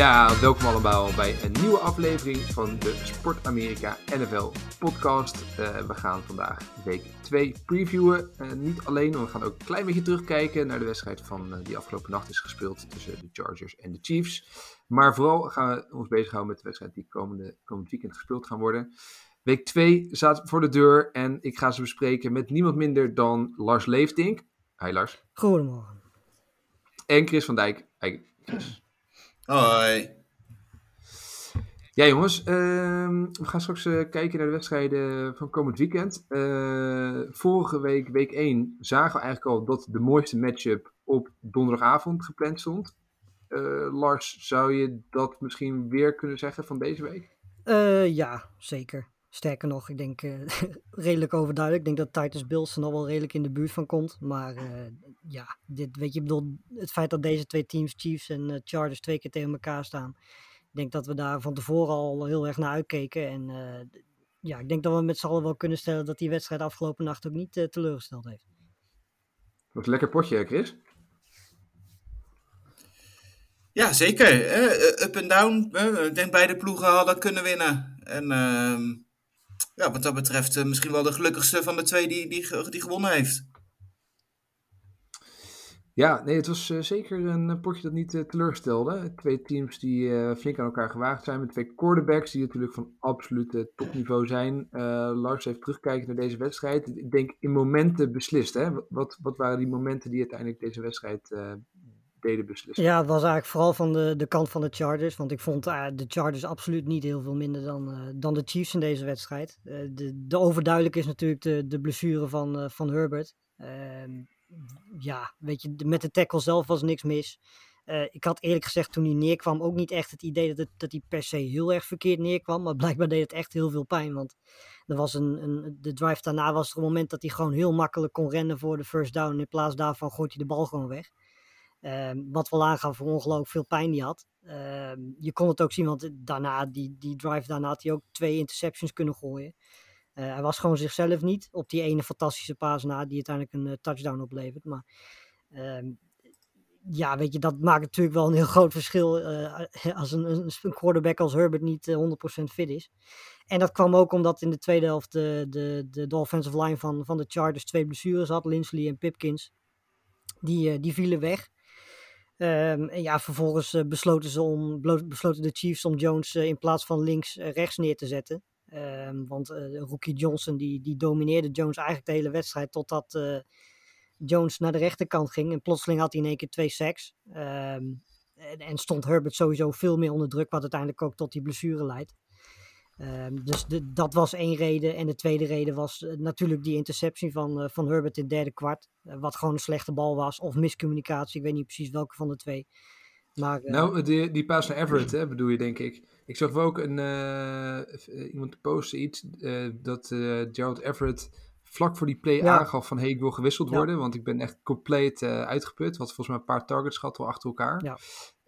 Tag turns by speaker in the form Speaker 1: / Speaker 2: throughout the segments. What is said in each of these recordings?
Speaker 1: Ja, welkom allemaal bij een nieuwe aflevering van de Sport Amerika NFL podcast. Eh, we gaan vandaag week 2 previewen. Eh, niet alleen, maar we gaan ook een klein beetje terugkijken naar de wedstrijd van eh, die afgelopen nacht is gespeeld tussen de Chargers en de Chiefs. Maar vooral gaan we ons bezighouden met de wedstrijd die komende, komend weekend gespeeld gaan worden. Week 2 staat voor de deur en ik ga ze bespreken met niemand minder dan Lars Leeftink. Hi Lars.
Speaker 2: Goedemorgen.
Speaker 1: En Chris van Dijk. Hi Chris.
Speaker 3: Hoi.
Speaker 1: Ja, jongens, ehm, we gaan straks eh, kijken naar de wedstrijden van komend weekend. Eh, vorige week, week 1, zagen we eigenlijk al dat de mooiste matchup op donderdagavond gepland stond. Eh, Lars, zou je dat misschien weer kunnen zeggen van deze week?
Speaker 2: Eh, ja, zeker. Sterker nog, ik denk eh, redelijk overduidelijk. Ik denk dat Titans Bills er nog wel redelijk in de buurt van komt. Maar eh, ja, dit, weet je, ik bedoel, het feit dat deze twee teams, Chiefs en eh, Chargers, twee keer tegen elkaar staan. Ik denk dat we daar van tevoren al heel erg naar uitkeken. En eh, ja, ik denk dat we met z'n allen wel kunnen stellen dat die wedstrijd afgelopen nacht ook niet teleurgesteld heeft.
Speaker 1: Dat was een lekker potje, hè, Chris?
Speaker 3: Ja, zeker. Eh, up en down. Ik denk beide ploegen hadden kunnen winnen. En ehm, ja, wat dat betreft eh, misschien wel de gelukkigste van de twee die, die, die gewonnen heeft.
Speaker 1: Ja, nee, het was eh, zeker een eh, potje dat niet teleurstelde. Twee teams die eh, flink aan elkaar gewaagd zijn. Met twee quarterbacks die natuurlijk van absoluut topniveau zijn. Lars heeft terugkijken naar deze wedstrijd. Ik denk in momenten beslist. Hè? Wat, wat waren die momenten die uiteindelijk deze wedstrijd
Speaker 2: Ja, het was eigenlijk vooral van de, de kant van de Chargers. Want ik vond eh, de Chargers absoluut niet heel veel minder dan, eh, dan de Chiefs in deze wedstrijd. Eh, de, de overduidelijk is natuurlijk de, de blessure van, van Herbert. Ehm, ja, weet je, met de tackle zelf was niks mis. Ik had eerlijk gezegd toen hij neerkwam ook niet echt het idee dat, dat hij per se heel erg verkeerd neerkwam. Maar blijkbaar deed het echt heel veel pijn. Want er was een, een, de drive daarna was er een moment dat hij gewoon heel makkelijk kon rennen voor de first down. In plaats daarvan gooit hij de bal gewoon weg. Ehm, wat wel aangaf voor ongelooflijk veel pijn die had. Ehm, je kon het ook zien, want daarna, die, die drive daarna had hij ook twee interceptions kunnen gooien. Eh, hij was gewoon zichzelf niet op die ene fantastische paas na, die uiteindelijk een eh, touchdown oplevert. Maar ehm, ja, weet je, dat maakt natuurlijk wel een heel groot verschil eh, als een, een, quarterback als Herbert niet eh, 100% fit is. En dat kwam ook omdat in de tweede helft de, de, de, de offensive line van, van de Chargers twee blessures had, Lindsley en Pipkins. Die, die vielen weg. Ehm, en ja, vervolgens eh, besloten, ze om, besloten de Chiefs om Jones eh, in plaats van links eh, rechts neer te zetten. Ehm, want rookie Johnson die, die domineerde Jones eigenlijk de hele wedstrijd totdat Jones naar de rechterkant ging. En plotseling had hij in één keer twee sacks. Ehm, en, en stond Herbert sowieso veel meer onder druk, wat uiteindelijk ook tot die blessure leidt. Ehm, dus de, dat was één reden. En de tweede reden was eh, natuurlijk die interceptie van, eh, van Herbert in het derde kwart. eh, wat gewoon een slechte bal was. Of miscommunicatie. Ik weet niet precies welke van de twee. Maar
Speaker 1: Nou, die, die paas naar Everett, hè, bedoel je, denk ik. Ik zag ook een, iemand posten iets dat Gerald Everett vlak voor die play
Speaker 2: Ja.
Speaker 1: aangaf van hey, ik wil gewisseld
Speaker 2: Ja.
Speaker 1: worden, want ik ben echt compleet uitgeput. Wat volgens mij een paar targets gehad al achter elkaar.
Speaker 2: Ja.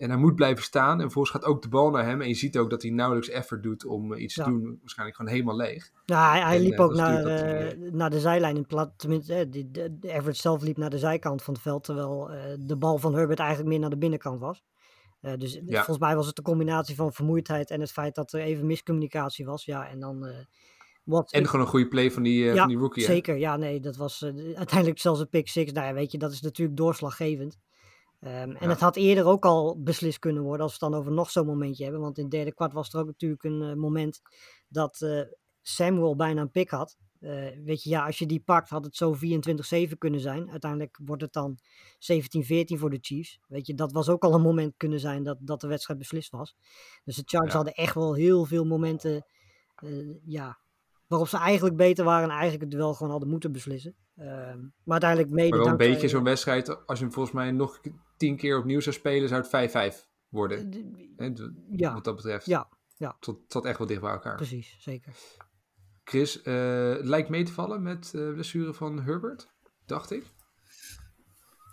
Speaker 1: En hij moet blijven staan en vervolgens gaat ook de bal naar hem. En je ziet ook dat hij nauwelijks effort doet om eh, iets
Speaker 2: Ja.
Speaker 1: te doen. Waarschijnlijk gewoon helemaal leeg.
Speaker 2: Ja, hij, hij
Speaker 1: En,
Speaker 2: liep
Speaker 1: eh,
Speaker 2: ook naar, eh,
Speaker 1: hij,
Speaker 2: naar de zijlijn in plaats. Tenminste, eh, die, de, Everett zelf liep naar de zijkant van het veld. Terwijl eh, de bal van Herbert eigenlijk meer naar de binnenkant was. Eh, dus
Speaker 1: Ja.
Speaker 2: volgens mij was het de combinatie van vermoeidheid en het feit dat er even miscommunicatie was. Ja, en dan. eh, wat
Speaker 1: En gewoon een goede play van die, eh,
Speaker 2: ja,
Speaker 1: van die rookie. hè.
Speaker 2: zeker. Ja, nee, dat was eh, uiteindelijk zelfs een pick six. Nou ja, weet je, dat is natuurlijk doorslaggevend. Ehm, en het had eerder ook al beslist kunnen worden als we het dan over nog zo'n momentje hebben. Want in het derde kwart was er ook natuurlijk een eh, moment dat eh, Samuel bijna een pick had. Eh, weet je, ja, als je die pakt had het zo 24-7 kunnen zijn. Uiteindelijk wordt het dan 17-14 voor de Chiefs. Weet je, dat was ook al een moment kunnen zijn dat, dat de wedstrijd beslist was. Dus de Chargers
Speaker 1: Ja.
Speaker 2: hadden echt wel heel veel momenten, ja, waarop ze eigenlijk beter waren en eigenlijk het wel gewoon hadden moeten beslissen. Ehm, maar uiteindelijk mede
Speaker 1: Maar wel een beetje zo'n wedstrijd, als je hem volgens mij nog tien keer opnieuw zou spelen, zou het 5-5 worden. Hè, d-
Speaker 2: Ja,
Speaker 1: Wat dat betreft.
Speaker 2: ja, ja,
Speaker 1: Het zat- het zat echt wel dicht bij elkaar.
Speaker 2: precies, zeker.
Speaker 1: Chris, eh, lijkt mee te vallen met eh blessure van Herbert, dacht ik.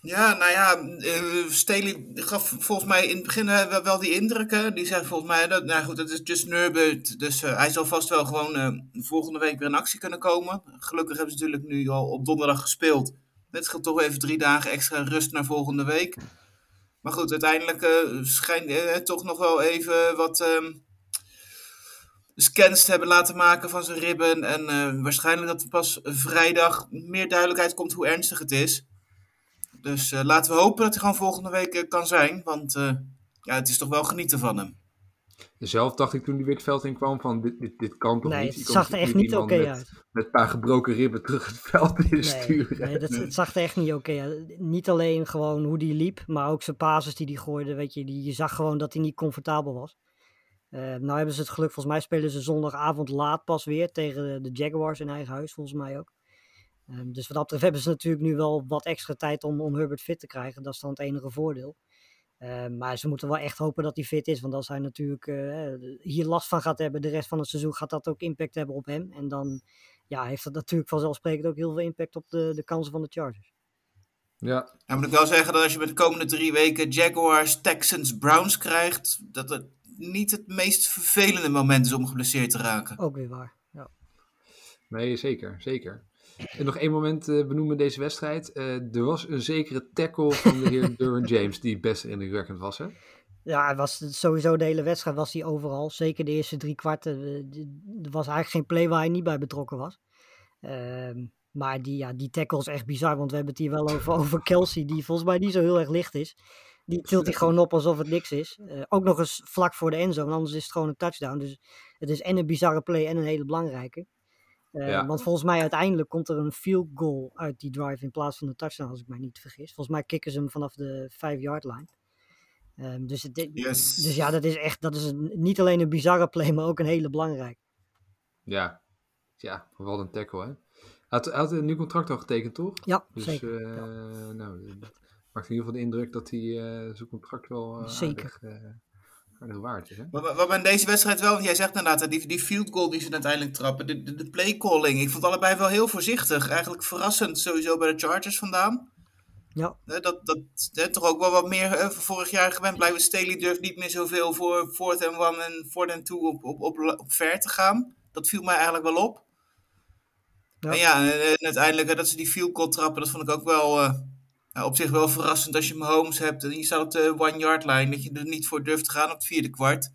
Speaker 3: Ja, nou ja, eh, Staley gaf volgens mij in het begin eh, wel, wel die indrukken. Die zei volgens mij, dat, nou goed, dat is Justin Herbert, dus eh, hij zal vast wel gewoon eh, volgende week weer in actie kunnen komen. Gelukkig hebben ze natuurlijk nu al op donderdag gespeeld. Het scheelt toch even drie dagen extra rust naar volgende week. Maar goed, uiteindelijk eh, schijnt eh, toch nog wel even wat ehm, scans te hebben laten maken van zijn ribben. En eh, waarschijnlijk dat pas vrijdag meer duidelijkheid komt hoe ernstig het is. Dus laten we hopen dat hij gewoon volgende week kan zijn. Want ja, het is toch wel genieten van hem.
Speaker 1: Zelf dacht ik toen hij weer het veld in kwam van dit, dit, dit kan toch
Speaker 2: Nee,
Speaker 1: niet. Je
Speaker 2: het zag er echt niet oké uit.
Speaker 1: Met een paar gebroken ribben terug het veld in
Speaker 2: Nee,
Speaker 1: sturen.
Speaker 2: nee dat, het zag er echt niet oké uit. Niet alleen gewoon hoe die liep, maar ook zijn pases die hij gooide. Weet je, die, je zag gewoon dat hij niet comfortabel was. Eh, nou hebben ze het geluk, volgens mij spelen ze zondagavond laat pas weer tegen de, de Jaguars in eigen huis, volgens mij ook. Ehm, dus wat dat betreft hebben ze natuurlijk nu wel wat extra tijd om, om Herbert fit te krijgen. Dat is dan het enige voordeel. Ehm, maar ze moeten wel echt hopen dat hij fit is. Want als hij natuurlijk eh, hier last van gaat hebben de rest van het seizoen, gaat dat ook impact hebben op hem. En dan ja, heeft dat natuurlijk vanzelfsprekend ook heel veel impact op de, de kansen van de Chargers.
Speaker 1: Ja,
Speaker 3: Nou moet ik wel zeggen dat als je met de komende drie weken Jaguars, Texans, Browns krijgt, dat het niet het meest vervelende moment is om geblesseerd te raken.
Speaker 2: Ook weer waar. Ja.
Speaker 1: nee, zeker, zeker. En nog één moment eh, benoemen deze wedstrijd. Eh, er was een zekere tackle van de heer Derwin James die best indrukwekkend was, hè?
Speaker 2: Ja, hij was sowieso de hele wedstrijd was hij overal. Zeker de eerste drie kwarten. eh, Er was eigenlijk geen play waar hij niet bij betrokken was. Ehm, maar die, ja, die tackle is echt bizar. Want we hebben het hier wel over, over Kelsey, die volgens mij niet zo heel erg licht is. Die tilt hij gewoon op alsof het niks is. Ook nog eens vlak voor de endzone, anders is het gewoon een touchdown. Dus het is en een bizarre play en een hele belangrijke. Eh,
Speaker 1: Ja.
Speaker 2: Want volgens mij uiteindelijk komt er een field goal uit die drive in plaats van een touchdown, als ik mij niet vergis. Volgens mij kicken ze hem vanaf de 5-yard line. Ehm, dus, het,
Speaker 3: Yes.
Speaker 2: dus ja, dat is echt dat is een, niet alleen een bizarre play, maar ook een hele belangrijke.
Speaker 1: Ja, ja, wat een tackle, hè? Hij had, had een nieuw contract al getekend, toch?
Speaker 2: Ja,
Speaker 1: Dus,
Speaker 2: zeker.
Speaker 1: eh,
Speaker 2: ja.
Speaker 1: nou, dat maakt in ieder geval de indruk dat hij eh, zijn contract wel eh,
Speaker 2: Zeker.
Speaker 1: aardig, eh, aardig waard is, hè?
Speaker 3: Wat, wat in deze wedstrijd wel, want jij zegt inderdaad, die, die field goal die ze uiteindelijk trappen, de, de, de play calling, ik vond allebei wel heel voorzichtig. Eigenlijk verrassend sowieso bij de Chargers vandaan.
Speaker 2: Ja,
Speaker 3: Hè, Dat, dat hè, toch ook wel wat meer van vorig jaar gewend blijven. Staley durft niet meer zoveel voor fourth and one en fourth and two op, op, op, op ver te gaan. Dat viel mij eigenlijk wel op.
Speaker 2: Ja.
Speaker 3: En ja, en, en uiteindelijk dat ze die field goal trappen, dat vond ik ook wel eh, ja, op zich wel verrassend als je Mahomes hebt en je staat op de one yard line, dat je er niet voor durft te gaan op het vierde kwart.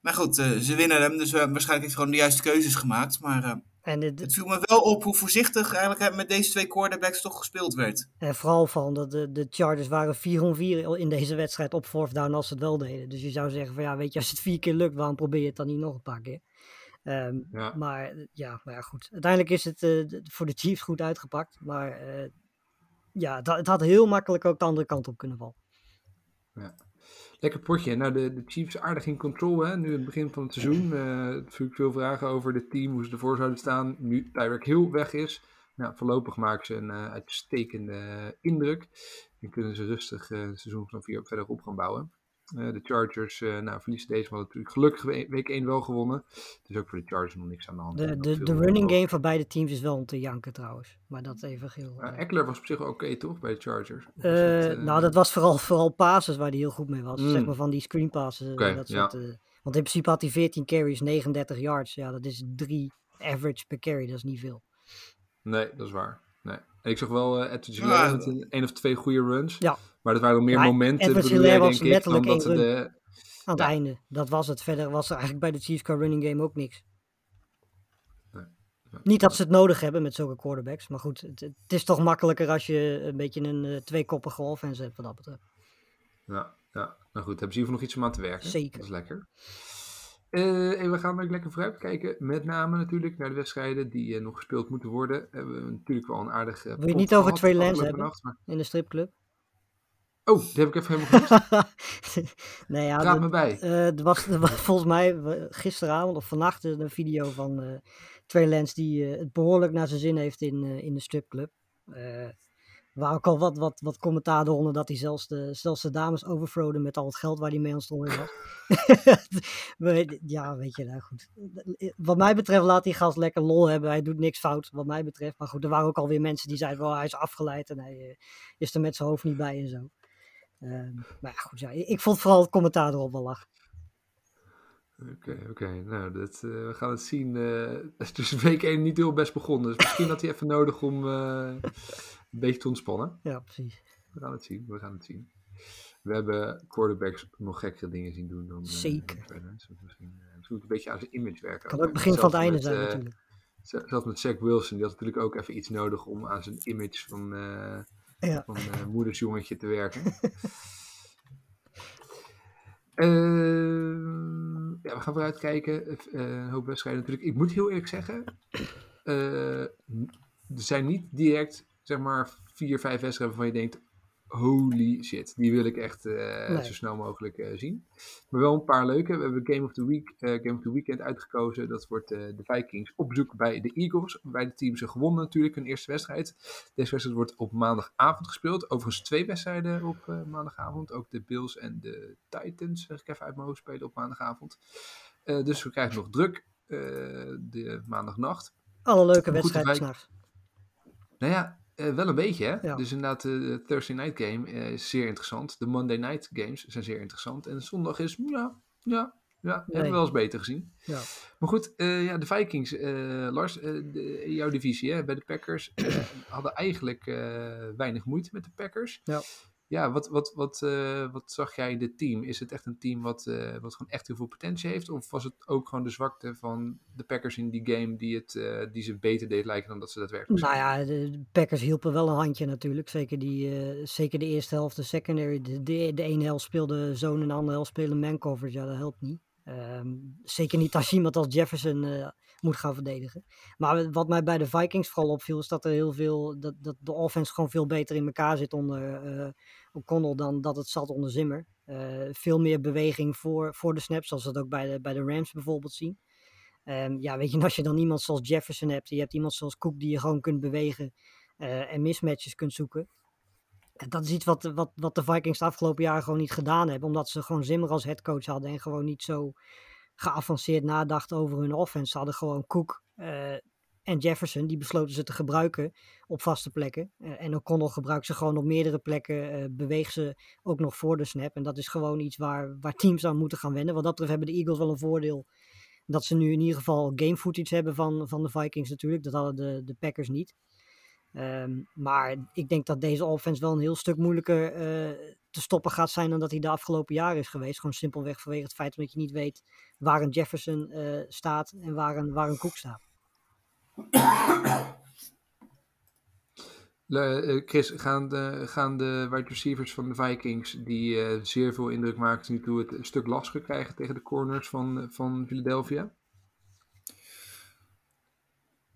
Speaker 3: Maar goed, eh, ze winnen hem, dus eh, waarschijnlijk heeft hij gewoon de juiste keuzes gemaakt. Maar eh,
Speaker 2: en, het,
Speaker 3: het viel me wel op hoe voorzichtig eigenlijk met deze twee quarterbacks toch gespeeld werd.
Speaker 2: en vooral van dat de, de Chargers waren 4 om 4 in deze wedstrijd op fourth down als ze het wel deden. Dus je zou zeggen van ja, weet je, als het vier keer lukt, waarom probeer je het dan niet nog een paar keer? Ehm,
Speaker 1: Ja.
Speaker 2: maar, eh, ja, maar ja, goed. Uiteindelijk is het eh, voor de Chiefs goed uitgepakt. Maar eh, ja, het, ha- het had heel makkelijk ook de andere kant op kunnen vallen.
Speaker 1: Lekker potje. Nou, de, de Chiefs aardig in control, hè? Nu het begin van het seizoen. eh natuurlijk veel vragen over het team, hoe ze ervoor zouden staan. Nu Tyreek Hill weg is. Nou, voorlopig maken ze een eh, uitstekende indruk. En kunnen ze rustig eh, het seizoen verder op gaan bouwen. Eh, de Chargers eh, nou, verliezen deze, maar natuurlijk gelukkig we- week 1 wel gewonnen. Dus ook voor de Chargers nog niks aan de hand.
Speaker 2: De, de, de running game van beide teams is wel om te janken trouwens. Maar dat even heel... Eh,
Speaker 1: Eckler was op zich wel oké, toch, bij de Chargers?
Speaker 2: Eh,
Speaker 1: het,
Speaker 2: nou, dat was vooral, vooral passes waar hij heel goed mee was.
Speaker 1: Mm.
Speaker 2: Zeg maar van die screen passes. dat
Speaker 1: ja.
Speaker 2: soort, eh, want in principe had hij 14 carries, 39 yards. Ja, dat is drie average per carry. Dat is niet veel.
Speaker 1: Nee, dat is waar. Nee. En ik zag wel uh, Edward
Speaker 3: Ja,
Speaker 1: een, één of twee goede runs.
Speaker 2: Ja.
Speaker 1: Maar dat waren meer
Speaker 2: Maar
Speaker 1: momenten,
Speaker 2: Edward
Speaker 1: bedoel jij,
Speaker 2: Hilaire was
Speaker 1: denk ik, dan dat de...
Speaker 2: Aan het
Speaker 1: Ja.
Speaker 2: einde. Dat was het. Verder was er eigenlijk bij de Chiefs qua running game ook niks.
Speaker 1: Nee.
Speaker 2: Niet dat ze het nodig hebben met zulke quarterbacks. Maar goed, het, het is toch makkelijker als je een beetje een eh, tweekoppige offense hebt wat dat betreft.
Speaker 1: Ja, ja. Nou goed, hebben ze hier nog iets om aan te werken.
Speaker 2: Zeker.
Speaker 1: Dat is lekker. Eh, en we gaan ook lekker vooruit kijken. Met name natuurlijk naar de wedstrijden die eh, nog gespeeld moeten worden. Hebben we natuurlijk wel een aardige
Speaker 2: Wil je het niet over Trey Lance hebben?
Speaker 1: maar...
Speaker 2: In de stripclub.
Speaker 1: Oh, die heb ik even helemaal gemist.
Speaker 2: nee, ja,
Speaker 1: me bij.
Speaker 2: Eh, er, was, er was volgens mij gisteravond of vannacht een video van eh, Trey Lance die het behoorlijk naar zijn zin heeft in, in de stripclub. waar ook al wat, wat, wat commentaar onder dat hij zelfs de, zelfs de dames overfroden met al het geld waar hij mee aan strooien was. ja, weet je, nou goed. Wat mij betreft laat die gast lekker lol hebben. Hij doet niks fout, wat mij betreft. Maar goed, er waren ook alweer mensen die zeiden, well, hij is afgeleid en hij is er met zijn hoofd niet bij en zo. Ehm, maar ja, goed, ja, ik vond vooral het commentaar erop wel lachen.
Speaker 1: Oké, oké. Nou, dat, uh, we gaan het zien. Uh, het is week 1 niet heel best begonnen. Dus misschien had hij even nodig om uh, een beetje te ontspannen.
Speaker 2: Ja, precies.
Speaker 1: We gaan het zien. We gaan het zien. We hebben quarterbacks nog gekkere dingen zien doen dan.
Speaker 2: Zeker.
Speaker 1: Dus misschien, misschien een beetje aan zijn image werken.
Speaker 2: Kan ook het begin van het einde zijn, natuurlijk.
Speaker 1: Zelfs met Zach Wilson, die had natuurlijk ook even iets nodig om aan zijn image van
Speaker 2: ja.
Speaker 1: van uh, moedersjongetje te werken. uh, ja, we gaan vooruit kijken. Uh, een hoop wedstrijden natuurlijk. Ik moet heel eerlijk zeggen, er zijn niet direct zeg maar vier, vijf wedstrijden waarvan je denkt, holy shit, die wil ik echt uh, nee. zo snel mogelijk uh, zien. Maar wel een paar leuke. We hebben Game of the Week, uh, Game of the Weekend uitgekozen. Dat wordt de Vikings op bezoek bij de Eagles. Beide teams hebben gewonnen natuurlijk hun eerste wedstrijd. Deze wedstrijd wordt op maandagavond gespeeld. Overigens twee wedstrijden op maandagavond. Ook de Bills en de Titans, zeg ik even uit mijn hoofd, spelen op maandagavond. dus we krijgen nog druk de maandagnacht.
Speaker 2: Alle leuke wedstrijden s'nachts.
Speaker 1: Nou ja, uh, wel een beetje, hè? Ja. Dus inderdaad, de Thursday Night Game uh, is zeer interessant. De Monday Night Games zijn zeer interessant. En zondag is, ja, ja, ja, nee. hebben we wel eens beter gezien.
Speaker 2: Ja.
Speaker 1: Maar goed, uh, ja, de Vikings, Lars, de, jouw divisie hè, bij de Packers, hadden eigenlijk weinig moeite met de Packers.
Speaker 2: Ja.
Speaker 1: Ja, wat, wat, wat, uh, wat zag jij in dit team? Is het echt een team wat, uh, wat gewoon echt heel veel potentie heeft? Of was het ook gewoon de zwakte van de Packers in die game die, het, uh, die ze beter deed lijken dan dat ze daadwerkelijk
Speaker 2: Nou ja, de Packers hielpen wel een handje natuurlijk. Zeker, die, zeker de eerste helft, de secondary. De, de, de ene helft speelde zone en de andere helft speelde man coverage. Ja, dat helpt niet. Um, zeker niet als iemand als Jefferson moet gaan verdedigen. Maar wat mij bij de Vikings vooral opviel, is dat er heel veel, dat, dat de offense gewoon veel beter in elkaar zit onder uh, O'Connell dan dat het zat onder Zimmer. Uh, veel meer beweging voor, voor de snaps, zoals we dat ook bij de, bij de Rams bijvoorbeeld zien. Um, ja, weet je, als je dan iemand zoals Jefferson hebt, je hebt iemand zoals Cook die je gewoon kunt bewegen en mismatches kunt zoeken. Dat is iets wat, wat, wat de Vikings de afgelopen jaren gewoon niet gedaan hebben, omdat ze gewoon Zimmer als headcoach hadden en gewoon niet zo geavanceerd nadachten over hun offense. Ze hadden gewoon Cook uh, en Jefferson, die besloten ze te gebruiken op vaste plekken. Uh, en O'Connell gebruikt ze gewoon op meerdere plekken, uh, beweegt ze ook nog voor de snap. En dat is gewoon iets waar, waar teams aan moeten gaan wennen. Wat dat betreft hebben de Eagles wel een voordeel dat ze nu in ieder geval game footage hebben van, van de Vikings natuurlijk. Dat hadden de, de Packers niet. Um, maar ik denk dat deze offense wel een heel stuk moeilijker uh, te stoppen gaat zijn dan dat hij de afgelopen jaren is geweest. Gewoon simpelweg vanwege het feit dat je niet weet waar een Jefferson uh, staat en waar een, waar een Cook staat.
Speaker 1: Uh, Chris, gaan de, gaan de wide receivers van de Vikings, die zeer veel indruk maken nu toe, het een stuk lastiger krijgen tegen de corners van, van Philadelphia?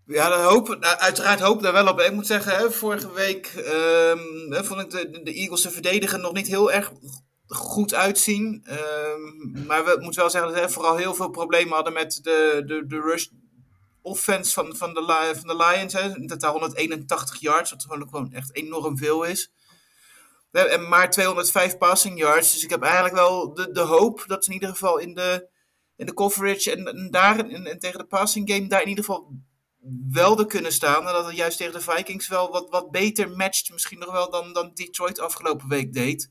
Speaker 3: Ja, dat hoop, uiteraard hoop daar wel op. Ik moet zeggen, vorige week um, vond ik de, de Eagles te verdedigen nog niet heel erg goed uitzien. Um, maar we moeten wel zeggen dat we vooral heel veel problemen hadden met de, de, de rush offense van, van, de, van de Lions. Hè. In totaal 181 yards, wat gewoon, gewoon echt enorm veel is. En maar 205 passing yards. Dus ik heb eigenlijk wel de, de hoop dat ze in ieder geval in de, in de coverage en, en daar en, en tegen de passing game daar in ieder geval wel er kunnen staan. En dat het juist tegen de Vikings wel wat, wat beter matcht. Misschien nog wel dan, dan Detroit afgelopen week deed.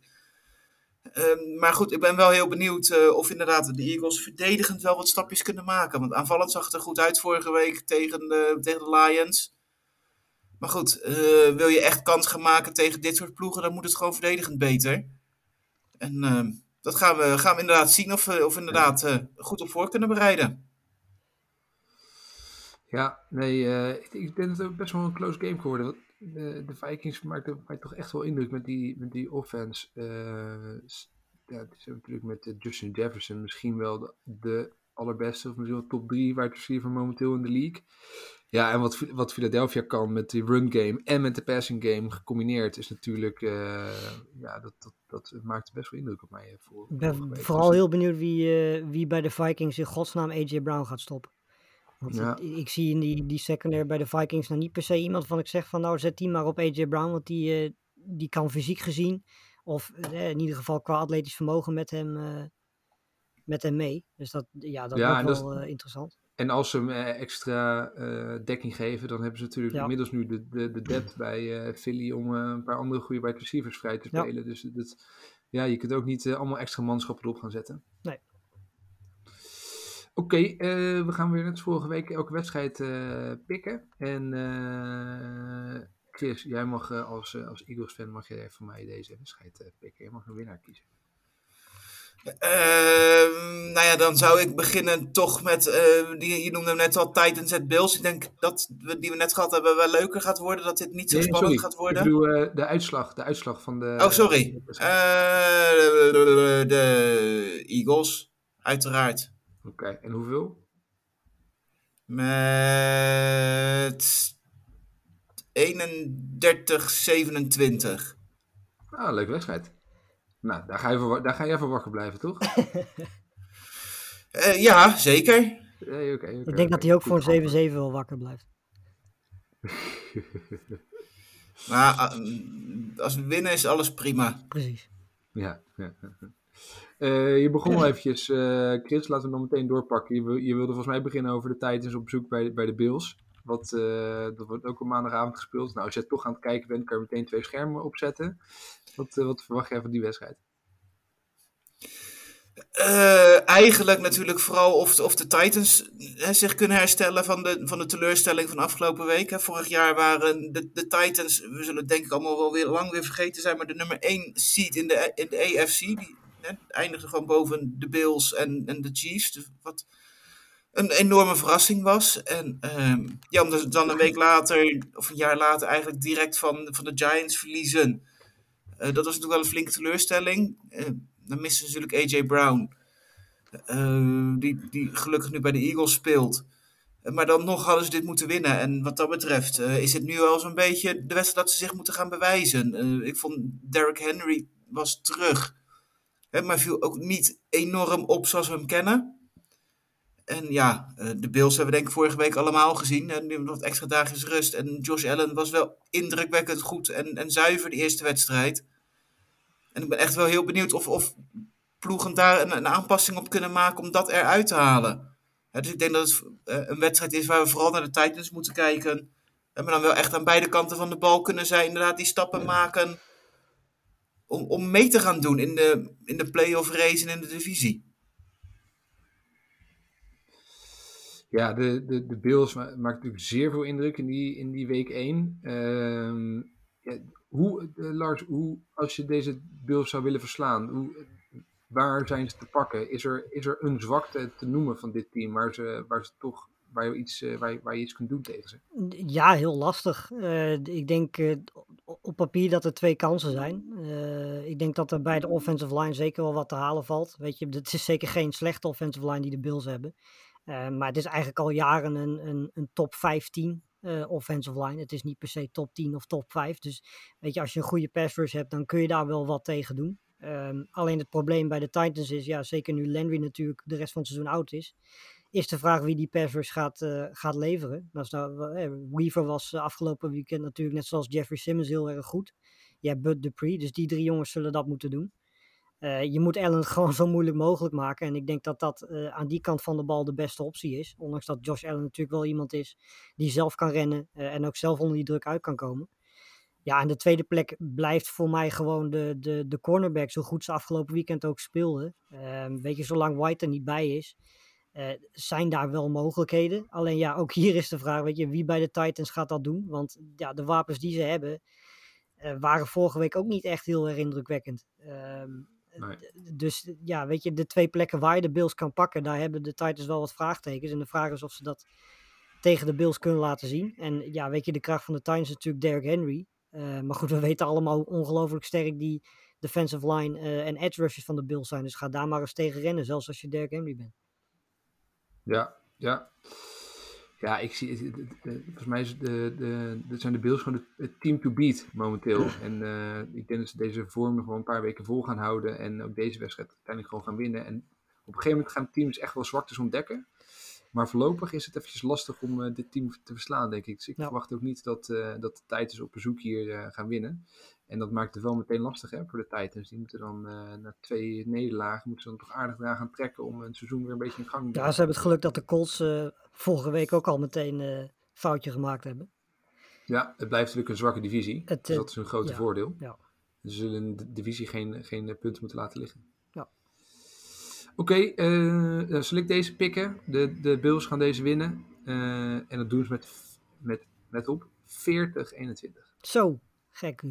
Speaker 3: Um, maar goed, ik ben wel heel benieuwd uh, of inderdaad de Eagles verdedigend wel wat stapjes kunnen maken. Want aanvallend zag het er goed uit vorige week tegen de, tegen de Lions. Maar goed, uh, wil je echt kans gaan maken tegen dit soort ploegen, dan moet het gewoon verdedigend beter. En uh, dat gaan we, gaan we inderdaad zien of we of inderdaad goed op voor kunnen bereiden.
Speaker 1: Ja, nee, uh, ik, denk dat het best wel een close game geworden. Want de, de Vikings maakten mij toch echt wel indruk met die, met die offense. Uh, ja, het is natuurlijk met Justin Jefferson misschien wel de, de allerbeste, of misschien wel top 3 wide receiver momenteel in de league. Ja, en wat, wat Philadelphia kan met die run game en met de passing game gecombineerd is natuurlijk, uh, ja, dat, dat, dat maakt best wel indruk op mij. Voor,
Speaker 2: ik ben vooral heel benieuwd wie, uh, wie bij de Vikings in godsnaam AJ Brown gaat stoppen. Want
Speaker 1: Ja.
Speaker 2: ik zie in die, die secondary bij de Vikings nou niet per se iemand van ik zeg van nou zet die maar op AJ Brown, want die, eh, die kan fysiek gezien, of eh, in ieder geval qua atletisch vermogen met hem, eh, met hem mee. Dus dat, ja, dat
Speaker 1: Ja,
Speaker 2: wordt
Speaker 1: is-
Speaker 2: wel interessant.
Speaker 1: En als ze hem extra dekking geven, dan hebben ze natuurlijk
Speaker 2: Ja.
Speaker 1: inmiddels nu de, de, de depth bij Philly om een paar andere goede wide receivers vrij te spelen. Dus dat, ja, je kunt ook niet allemaal extra manschappen erop gaan zetten.
Speaker 2: Nee.
Speaker 1: Oké, eh, we gaan weer net vorige week elke wedstrijd eh, pikken. En eh, Chris, jij mag als, als Eagles fan mag jij van mij deze wedstrijd pikken. Je mag een winnaar kiezen.
Speaker 3: Ehm, nou ja, dan zou ik beginnen toch met, die, je noemde hem net al, Titans at Bills. Ik denk dat we, die we net gehad hebben wel leuker gaat worden, dat dit niet zo
Speaker 1: Nee,
Speaker 3: spannend
Speaker 1: sorry.
Speaker 3: gaat worden.
Speaker 1: Ik bedoel de uitslag, de uitslag van de...
Speaker 3: oh, sorry.
Speaker 1: de
Speaker 3: Eagles, uiteraard.
Speaker 1: Oké, en hoeveel?
Speaker 3: Met 31-27.
Speaker 1: Ah, leuke wedstrijd. Nou, daar ga, je voor, daar ga je even wakker blijven, toch?
Speaker 3: Eh, ja, zeker.
Speaker 1: Nee, oké, oké,
Speaker 2: Ik denk dat hij ook voor
Speaker 1: Goed
Speaker 2: een 7-7 wel wakker blijft.
Speaker 3: Maar ah, als we winnen is alles prima.
Speaker 2: Precies.
Speaker 1: Ja. ja. Eh, je begon al eventjes, eh, Chris, laten we dan meteen doorpakken. Je, je wilde volgens mij beginnen over de Titans op bezoek bij, bij de Bills. Wat, eh, dat wordt ook op maandagavond gespeeld. Nou, als je toch aan het kijken bent, kan je meteen twee schermen opzetten. Wat, wat verwacht jij van die wedstrijd?
Speaker 3: Eigenlijk natuurlijk vooral of, of de Titans hè, zich kunnen herstellen van de, van de teleurstelling van afgelopen week. Hè. Vorig jaar waren de, de Titans, we zullen het denk ik allemaal wel weer lang weer vergeten zijn, maar de nummer 1 seed in de, in de AFC. Die hè, eindigde gewoon boven de Bills en, en de Chiefs. Dus wat een enorme verrassing was. En ehm, ja, ze dan een week later, of een jaar later, eigenlijk direct van, van de Giants verliezen. Eh, dat was natuurlijk wel een flinke teleurstelling. Eh, dan ze natuurlijk AJ Brown. eh, die, die gelukkig nu bij de Eagles speelt. Maar dan nog hadden ze dit moeten winnen. En wat dat betreft is het nu wel zo'n beetje de wedstrijd dat ze zich moeten gaan bewijzen. Ik vond Derrick Henry was terug. Hè, maar viel ook niet enorm op zoals we hem kennen. En ja, eh, de Bills hebben we denk ik vorige week allemaal gezien. En nu nog wat extra dagjes rust. En Josh Allen was wel indrukwekkend goed en, en zuiver de eerste wedstrijd. En ik ben echt wel heel benieuwd of, of ploegen daar een, een aanpassing op kunnen maken om dat eruit te halen. Dus ik denk dat het eh, een wedstrijd is waar we vooral naar de Titans moeten kijken. En maar dan wel echt aan beide kanten van de bal kunnen zij inderdaad die stappen maken om, om mee te gaan doen in de, in de playoff race en in de divisie.
Speaker 1: Ja, de, de, de Bills ma- maakt natuurlijk zeer veel indruk in die, in die week 1. Ehm, ja, hoe, eh, Lars, hoe, als je deze Bills zou willen verslaan, hoe, waar zijn ze te pakken? Is er, is er een zwakte te noemen van dit team waar ze, waar ze toch waar je, iets, eh, waar, je, waar je iets kunt doen tegen ze?
Speaker 2: Ja, heel lastig. Eh, ik denk eh, op papier dat er twee kansen zijn. Eh, ik denk dat er bij de offensive line zeker wel wat te halen valt. Weet je, het is zeker geen slechte offensive line die de Bills hebben. Eh, maar het is eigenlijk al jaren een, een, een top 15 eh, offensive line. Het is niet per se top 10 of top 5. Dus weet je, als je een goede pass rush hebt, dan kun je daar wel wat tegen doen. Ehm, alleen het probleem bij de Titans is, ja, zeker nu Landry natuurlijk de rest van het seizoen oud is, is de vraag wie die pass rush gaat, eh, gaat leveren. Dat nou, eh, Weaver was eh, afgelopen weekend natuurlijk net zoals Jeffrey Simmons heel erg goed. Je hebt Bud Dupree, dus die drie jongens zullen dat moeten doen. Je moet Allen gewoon zo moeilijk mogelijk maken. En ik denk dat dat aan die kant van de bal de beste optie is. Ondanks dat Josh Allen natuurlijk wel iemand is die zelf kan rennen en ook zelf onder die druk uit kan komen. Ja, en de tweede plek blijft voor mij gewoon de, de, de cornerback, zo goed ze afgelopen weekend ook speelden. Ehm, weet je, zolang White er niet bij is, eh, zijn daar wel mogelijkheden. Alleen ja, ook hier is de vraag, weet je, wie bij de Titans gaat dat doen? Want ja, de wapens die ze hebben, eh, waren vorige week ook niet echt heel erg indrukwekkend. Ehm,
Speaker 1: Nee.
Speaker 2: Dus ja, weet je, de twee plekken waar je de Bills kan pakken, daar hebben de Titans wel wat vraagtekens. En de vraag is of ze dat tegen de Bills kunnen laten zien. En ja, weet je, de kracht van de Titans is natuurlijk Derrick Henry. Eh, maar goed, we weten allemaal hoe ongelooflijk sterk die defensive line en edge rushers van de Bills zijn. Dus ga daar maar eens tegen rennen, zelfs als je Derrick Henry bent.
Speaker 1: Ja, ja. Ja, ik zie, volgens mij is de, de, zijn de Bills gewoon het, team to beat momenteel. En eh, ik denk dat ze deze vorm nog wel een paar weken vol gaan houden en ook deze wedstrijd uiteindelijk gewoon gaan winnen. En op een gegeven moment gaan teams echt wel zwaktes ontdekken. Maar voorlopig is het eventjes lastig om eh, dit team te verslaan, denk ik. Dus ik
Speaker 2: Ja.
Speaker 1: verwacht ook niet dat, eh, dat de Titans op bezoek hier gaan winnen. En dat maakt het wel meteen lastig hè, voor de Titans. Die moeten dan eh, na twee nederlagen moeten ze dan toch aardig daar gaan trekken om een seizoen weer een beetje in gang te
Speaker 2: Ja,
Speaker 1: brengen.
Speaker 2: ze hebben het geluk dat de Colts eh, vorige week ook al meteen eh foutje gemaakt hebben.
Speaker 1: Ja, het blijft natuurlijk een zwakke divisie.
Speaker 2: Het,
Speaker 1: dus dat is een grote
Speaker 2: ja,
Speaker 1: voordeel.
Speaker 2: ja.
Speaker 1: Ze zullen de divisie geen, geen punten moeten laten liggen.
Speaker 2: Ja.
Speaker 1: Oké, eh, dan zal ik deze pikken. De, de Bills gaan deze winnen. En dat doen ze met, met, let op, 40-21
Speaker 2: Zo, gek.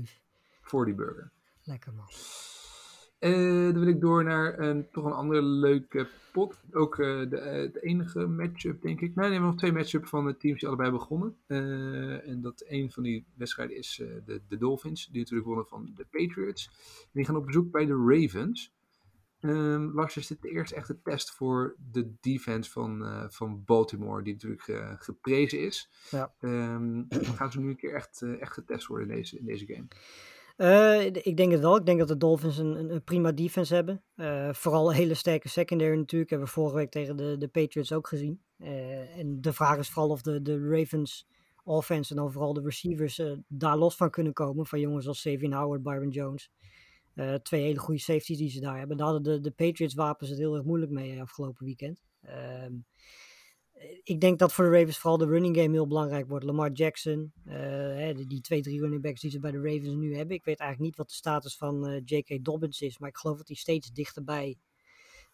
Speaker 1: Voor die burger.
Speaker 2: Lekker man.
Speaker 1: Eh, dan wil ik door naar een, toch een andere leuke pot. Ook eh, de, de enige matchup, denk ik. Nee, nee, we hebben nog twee matchups van de teams die allebei begonnen. En dat een van die wedstrijden is de, de Dolphins, die natuurlijk wonnen van de Patriots. En die gaan op bezoek bij de Ravens. Ehm Lars, is dit de eerste echte test voor de defense van, van Baltimore, die natuurlijk geprezen is.
Speaker 2: Ja.
Speaker 1: Ehm, gaan ze nu een keer echt, echt getest worden in deze, in deze game?
Speaker 2: Eh, ik denk het wel. Ik denk dat de Dolphins een, een, prima defense hebben. Eh, vooral een hele sterke secondary natuurlijk. Hebben we vorige week tegen de, de Patriots ook gezien. Eh, en de vraag is vooral of de, de Ravens offense en dan vooral de receivers daar los van kunnen komen. Van jongens als Savion Howard, Byron Jones. Twee hele goede safeties die ze daar hebben. Daar hadden de, de Patriots wapens het heel erg moeilijk mee afgelopen weekend. Ik denk dat voor de Ravens vooral de running game heel belangrijk wordt. Lamar Jackson, eh, hè, die, die twee, drie running backs die ze bij de Ravens nu hebben. Ik weet eigenlijk niet wat de status van eh, J.K. Dobbins is, maar ik geloof dat hij steeds dichterbij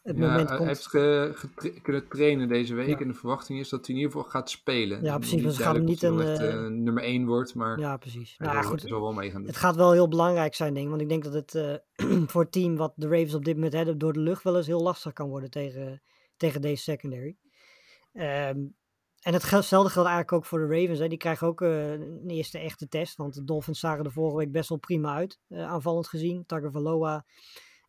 Speaker 2: het
Speaker 1: Ja,
Speaker 2: moment
Speaker 1: hij
Speaker 2: komt.
Speaker 1: heeft ge- getra- kunnen trainen deze week
Speaker 2: Ja.
Speaker 1: en de verwachting is dat hij in ieder geval gaat spelen.
Speaker 2: Ja, precies, hem
Speaker 1: of
Speaker 2: niet
Speaker 1: hij
Speaker 2: een,
Speaker 1: echt,
Speaker 2: eh,
Speaker 1: nummer 1 wordt, maar
Speaker 2: Ja, precies.
Speaker 1: hij
Speaker 2: Nou, ja, goed,
Speaker 1: hij wel mee gaan doen.
Speaker 2: het gaat wel heel belangrijk zijn, denk ik. Want ik denk dat het voor het team wat de Ravens op dit moment hebben door de lucht wel eens heel lastig kan worden tegen, tegen deze secondary. Ehm, en hetzelfde geldt eigenlijk ook voor de Ravens. Hè. Die krijgen ook eh, een eerste echte test. Want de Dolphins zagen er vorige week best wel prima uit. eh, aanvallend gezien. Tagovailoa,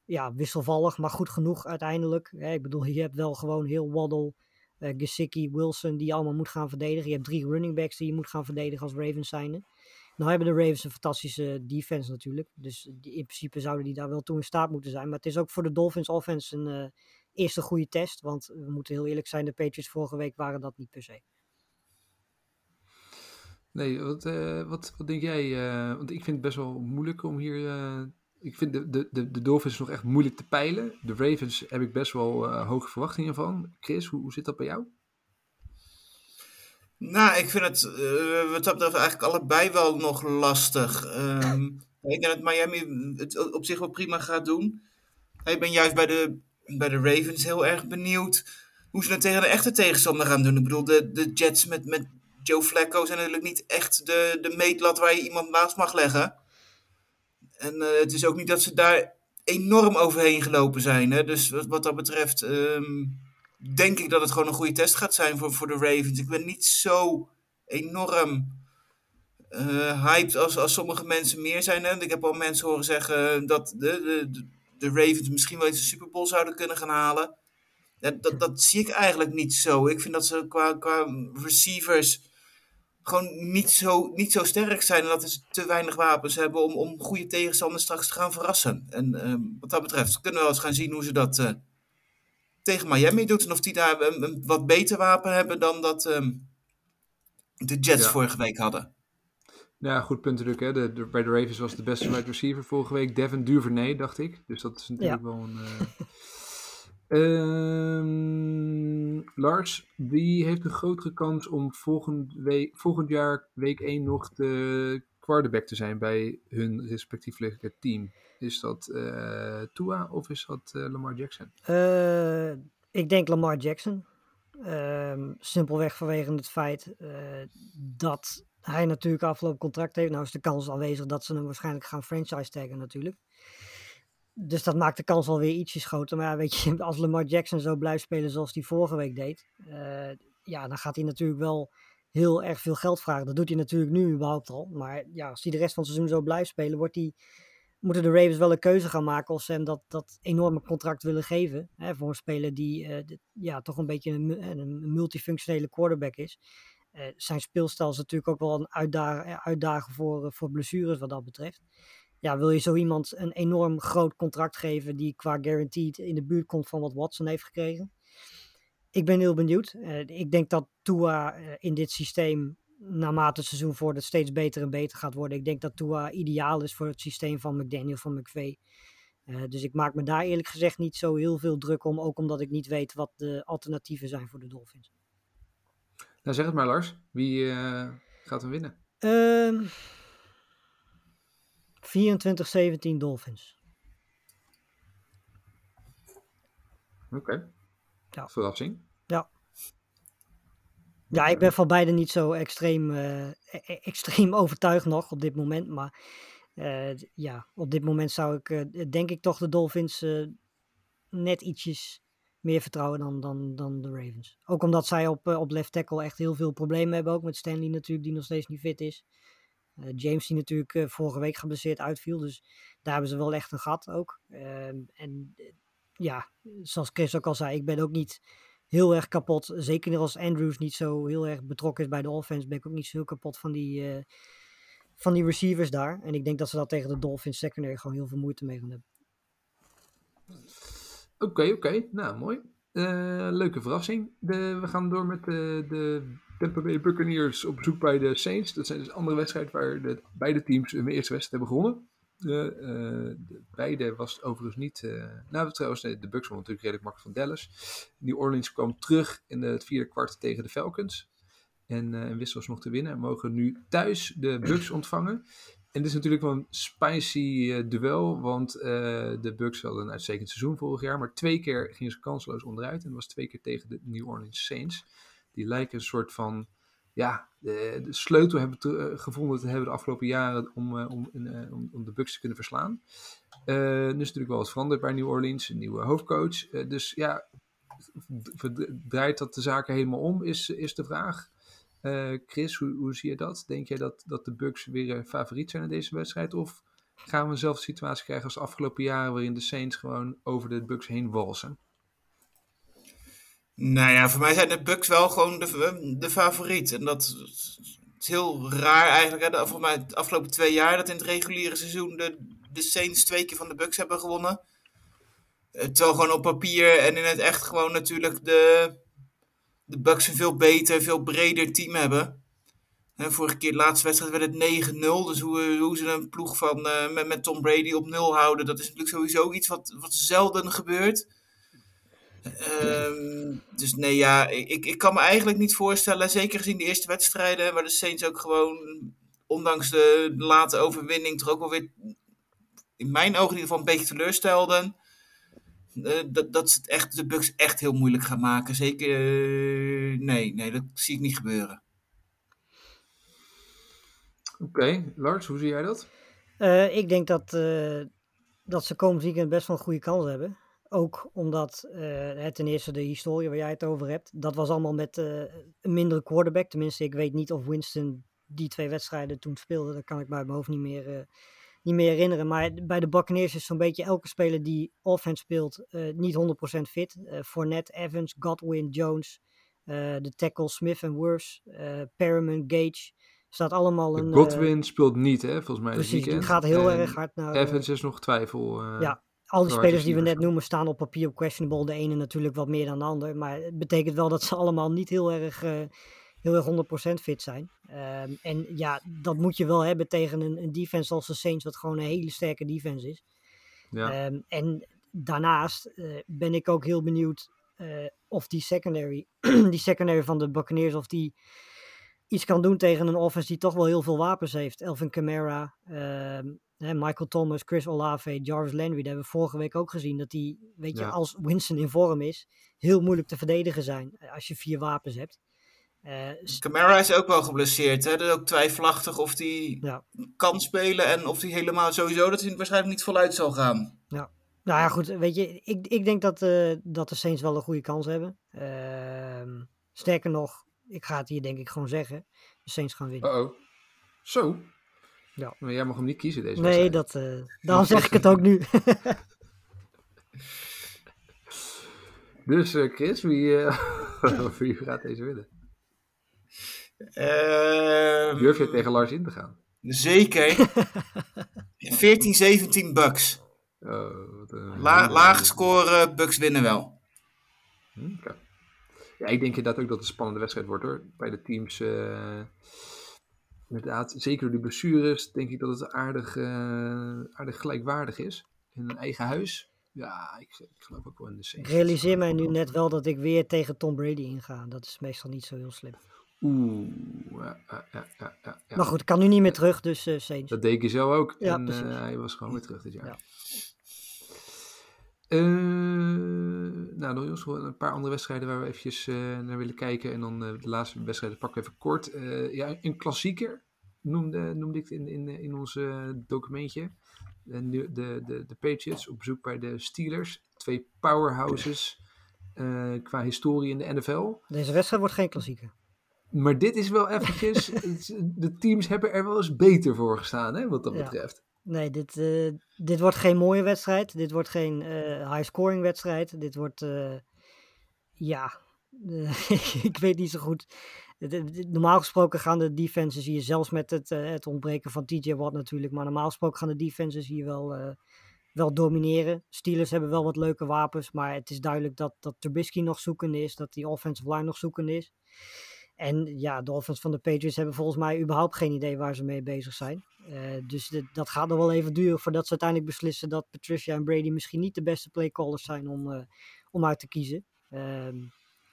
Speaker 2: ja, wisselvallig, maar goed genoeg uiteindelijk. Hè. Ik bedoel, je hebt wel gewoon heel Waddle, eh Gesicki, Wilson die je allemaal moet gaan verdedigen. Je hebt drie running backs die je moet gaan verdedigen als Ravens zijnde. Nou hebben de Ravens een fantastische defense natuurlijk. Dus in principe zouden die daar wel toe in staat moeten zijn. Maar het is ook voor de Dolphins offense een eh, eerste goede test. Want we moeten heel eerlijk zijn, de Patriots vorige week waren dat niet per se.
Speaker 1: Nee, wat, eh, wat, wat denk jij? eh, want ik vind het best wel moeilijk om hier... eh, ik vind de, de, de, de Dolphins nog echt moeilijk te peilen. De Ravens heb ik best wel eh, hoge verwachtingen van. Chris, hoe, hoe zit dat bij jou?
Speaker 3: Nou, ik vind het eh, wat dat betreft eigenlijk allebei wel nog lastig. Ehm, ik denk dat Miami het op zich wel prima gaat doen. Ik ben juist bij de, bij de Ravens heel erg benieuwd hoe ze het tegen de echte tegenstander gaan doen. Ik bedoel, de, de Jets met, met Joe Flacco zijn natuurlijk niet echt de, de meetlat waar je iemand naast mag leggen. En eh, het is ook niet dat ze daar enorm overheen gelopen zijn. Hè? Dus wat, wat dat betreft ehm, denk ik dat het gewoon een goede test gaat zijn voor, voor de Ravens. Ik ben niet zo enorm eh, hyped als, als sommige mensen meer zijn. Hè? Ik heb al mensen horen zeggen dat de, de Ravens misschien wel eens de Super Bowl zouden kunnen gaan halen. Ja, dat, dat zie ik eigenlijk niet zo. Ik vind dat ze qua, qua receivers gewoon niet zo, niet zo sterk zijn. En dat ze te weinig wapens hebben om, om goede tegenstanders straks te gaan verrassen. En ehm, wat dat betreft kunnen we wel eens gaan zien hoe ze dat eh, tegen Miami doet. En of die daar een, een wat beter wapen hebben dan dat ehm, de Jets
Speaker 1: Ja.
Speaker 3: vorige week hadden.
Speaker 1: Ja, goed punt natuurlijk. Hè. De, de- bij de Ravens was de beste wide receiver vorige week Devin Duvernay, dacht ik. Dus dat is natuurlijk wel een... eh, ehm, Lars, wie heeft een grotere kans om volgend, week, volgend jaar week 1 nog de quarterback te zijn bij hun respectievelijke team? Is dat eh Tua of is dat eh, Lamar Jackson?
Speaker 2: Ik denk Lamar Jackson. Ehm, simpelweg vanwege het feit dat hij natuurlijk afgelopen contract heeft. Nou is de kans aanwezig dat ze hem waarschijnlijk gaan franchise taggen natuurlijk. Dus dat maakt de kans alweer ietsjes groter. Maar ja, weet je, als Lamar Jackson zo blijft spelen zoals hij vorige week deed. eh, ja, dan gaat hij natuurlijk wel heel erg veel geld vragen. Dat doet hij natuurlijk nu überhaupt al. Maar ja, als hij de rest van het seizoen zo blijft spelen, wordt hij moeten de Ravens wel een keuze gaan maken of ze hem dat, dat enorme contract willen geven. Hè, voor een speler die eh, ja, toch een beetje een, een multifunctionele quarterback is. Eh, zijn speelstijl is natuurlijk ook wel een uitdagen, eh, voor, eh, voor blessures wat dat betreft. Ja, wil je zo iemand een enorm groot contract geven die qua guaranteed in de buurt komt van wat Watson heeft gekregen? ik ben heel benieuwd. Ik denk dat Tua in dit systeem naarmate het seizoen voordat steeds beter en beter gaat worden. Ik denk dat Tua ideaal is voor het systeem van McDaniel, van. Uh, dus ik maak me daar eerlijk gezegd niet zo heel veel druk om. Ook omdat ik niet weet wat de alternatieven zijn voor de Dolphins.
Speaker 1: Nou, zeg het maar Lars. Wie uh, gaat hem winnen?
Speaker 2: Um, 24-17 Dolphins.
Speaker 1: Oké. Okay. Ja. Verrassing.
Speaker 2: Ja. Ja, ik ben van beide niet zo extreem, uh, e extreem overtuigd nog op dit moment. Maar uh, ja, op dit moment zou ik uh, denk ik toch de Dolphins net ietsjes meer vertrouwen dan, dan, dan de Ravens. Ook omdat zij op, op left tackle echt heel veel problemen hebben. Ook met Stanley natuurlijk, die nog steeds niet fit is. James die natuurlijk vorige week geblesseerd uitviel. Dus daar hebben ze wel echt een gat ook. Ehm, en ja, zoals Chris ook al zei, ik ben ook niet heel erg kapot. Zeker als Andrews niet zo heel erg betrokken is bij de offense, ben ik ook niet zo kapot van die, van die receivers daar. En ik denk dat ze dat tegen de Dolphins secondary gewoon heel veel moeite mee gaan hebben.
Speaker 1: Oké, oké. Nou, mooi. Uh, leuke verrassing. De, we gaan door met de, de Tampa Bay Buccaneers op bezoek bij de Saints. Dat zijn dus andere wedstrijden waar de, beide teams hun eerste wedstrijd hebben gewonnen. De, uh, de beide was overigens niet. Uh, nou, trouwens, de Bucks won natuurlijk redelijk makkelijk van Dallas. New Orleans kwam terug in het vierde kwart tegen de Falcons. En, uh, en wist nog te winnen. En mogen nu thuis de Bucks ontvangen. En dit is natuurlijk wel een spicy duel. Want de Bucks hadden een uitstekend seizoen vorig jaar. Maar twee keer gingen ze kansloos onderuit. En dat was twee keer tegen de New Orleans Saints. Die lijken een soort van ja, de, de sleutel hebben te, uh, gevonden te hebben de afgelopen jaren om, om, uh, om, om, de Bucks te kunnen verslaan. er is natuurlijk wel wat veranderd bij New Orleans, een nieuwe hoofdcoach. dus ja, draait dat de zaken helemaal om, is, is de vraag. Chris, hoe, hoe zie je dat? Denk jij dat, dat de Bucks weer favoriet zijn in deze wedstrijd? Of gaan we eenzelfde situatie krijgen als de afgelopen jaren, waarin de Saints gewoon over de Bucks heen walsen?
Speaker 3: Nou ja, voor mij zijn de Bucks wel gewoon de, de favoriet. En dat is heel raar eigenlijk. Hè? Voor mij de afgelopen twee jaar dat in het reguliere seizoen de, de Saints twee keer van de Bucks hebben gewonnen. Eh, terwijl gewoon op papier en in het echt gewoon natuurlijk de, de Bucks een veel beter, veel breder team hebben. En vorige keer de laatste wedstrijd werd het 9-0. Dus hoe, hoe ze een ploeg van, uh, met, met Tom Brady op 0 houden, dat is natuurlijk sowieso iets wat, wat zelden gebeurt. Um, dus nee, ja, ik, ik kan me eigenlijk niet voorstellen, zeker gezien de eerste wedstrijden, waar de Saints ook gewoon, ondanks de late overwinning, toch ook wel weer, in mijn ogen in ieder geval, een beetje teleurstelden. Uh, dat, dat ze het echt, de Bucks echt heel moeilijk gaan maken. Zeker, uh, nee, nee, dat zie ik niet gebeuren.
Speaker 1: Oké, okay. Lars, hoe zie jij dat?
Speaker 2: Uh, ik denk dat, dat ze komend weekend best wel een goede kans hebben. Ook omdat uh, ten eerste de historie waar jij het over hebt, dat was allemaal met uh, een mindere quarterback. Tenminste, ik weet niet of Winston die twee wedstrijden toen speelde. Dat kan ik bij mijn hoofd niet meer, uh, niet meer herinneren. Maar bij de Buccaneers is zo'n beetje elke speler die offense speelt niet 100% fit. Fournette, Evans, Godwin, Jones, de tackle Smith en Worth, Perriman, Gage. Staat allemaal een...
Speaker 1: Godwin speelt niet, hè, volgens mij.
Speaker 2: Precies, die gaat heel en erg hard naar...
Speaker 1: Evans is nog twijfel.
Speaker 2: ja, al die spelers die we net noemen staan op papier op questionable. De ene natuurlijk wat meer dan de ander. Maar het betekent wel dat ze allemaal niet heel erg, uh, heel erg 100% fit zijn. Um, en ja, dat moet je wel hebben tegen een, een, defense als de Saints, wat gewoon een hele sterke defense is. Ja. Um, en daarnaast uh, ben ik ook heel benieuwd uh, of die secondary, die secondary van de Buccaneers, of die iets kan doen tegen een offense die toch wel heel veel wapens heeft. Elvin Kamara, uh, Michael Thomas, Chris Olave, Jarvis Landry. Dat hebben we vorige week ook gezien. Dat die, weet je, als Winston in vorm is, heel moeilijk te verdedigen zijn. Eh, als je vier wapens hebt.
Speaker 3: Uh, Camara is ook wel geblesseerd. Hè? Dat is ook twijfelachtig of hij ja. kan spelen. En of hij helemaal sowieso dat hij waarschijnlijk niet voluit zal gaan.
Speaker 2: Ja. Nou ja, goed. Weet je, ik, ik denk dat, uh, dat de Saints wel een goede kans hebben. Uh, sterker nog, ik ga het hier denk ik gewoon zeggen. De Saints gaan winnen.
Speaker 1: Uh oh Zo? Ja. Maar jij mag hem niet kiezen deze
Speaker 2: Nee, dat, uh, daarom zeg ik het ook nu.
Speaker 1: dus uh, Chris, wie, uh, wie gaat deze winnen?
Speaker 3: Uh,
Speaker 1: Durf je tegen Lars in te gaan?
Speaker 3: Zeker. 14-17 Bucks.
Speaker 1: Oh,
Speaker 3: La lage score, Bucks winnen wel.
Speaker 1: Hm, okay. Ja, ik denk inderdaad ook dat het een spannende wedstrijd wordt hoor. Bij de teams. eh, inderdaad, zeker door de blessures, denk ik dat het aardig, eh, aardig gelijkwaardig is. In een eigen huis. Ja, ik, ik geloof ook wel in de
Speaker 2: realiseer mij nu net wel dat ik weer tegen Tom Brady inga. Dat is meestal niet zo heel slim.
Speaker 1: Oeh, ja, ja, ja, ja, ja, ja.
Speaker 2: Maar goed, ik kan nu niet meer terug, dus Saints.
Speaker 1: Dat deed ik zelf ook.
Speaker 2: Ja,
Speaker 1: en
Speaker 2: precies.
Speaker 1: eh, hij was gewoon weer terug dit jaar.
Speaker 2: Ja.
Speaker 1: Eh, nou, nog een paar andere wedstrijden waar we eventjes naar willen kijken. En dan de laatste wedstrijden pakken we even kort. Ja, een klassieker noemde, noemde ik het in, in, in ons documentje. De, de, de, de Patriots op bezoek bij de Steelers. Twee powerhouses qua historie in de NFL.
Speaker 2: Deze wedstrijd wordt geen klassieker.
Speaker 1: Maar dit is wel eventjes... de teams hebben er wel eens beter voor gestaan, hè, wat dat
Speaker 2: Ja.
Speaker 1: betreft.
Speaker 2: Nee, dit, eh, dit wordt geen mooie wedstrijd. Dit wordt geen eh, high-scoring wedstrijd. Dit wordt, eh, ja, ik weet niet zo goed. Normaal gesproken gaan de defenses hier, zelfs met het, het ontbreken van TJ Watt natuurlijk, maar normaal gesproken gaan de defenses hier wel, wel domineren. Steelers hebben wel wat leuke wapens, maar het is duidelijk dat, dat Trubisky nog zoekende is, dat die offensive line nog zoekende is. En ja, de offense van de Patriots hebben volgens mij überhaupt geen idee waar ze mee bezig zijn. Eh, dus dat gaat nog wel even duren voordat ze uiteindelijk beslissen dat Patricia en Brady misschien niet de beste playcallers zijn om, eh, om uit te kiezen. Ehm,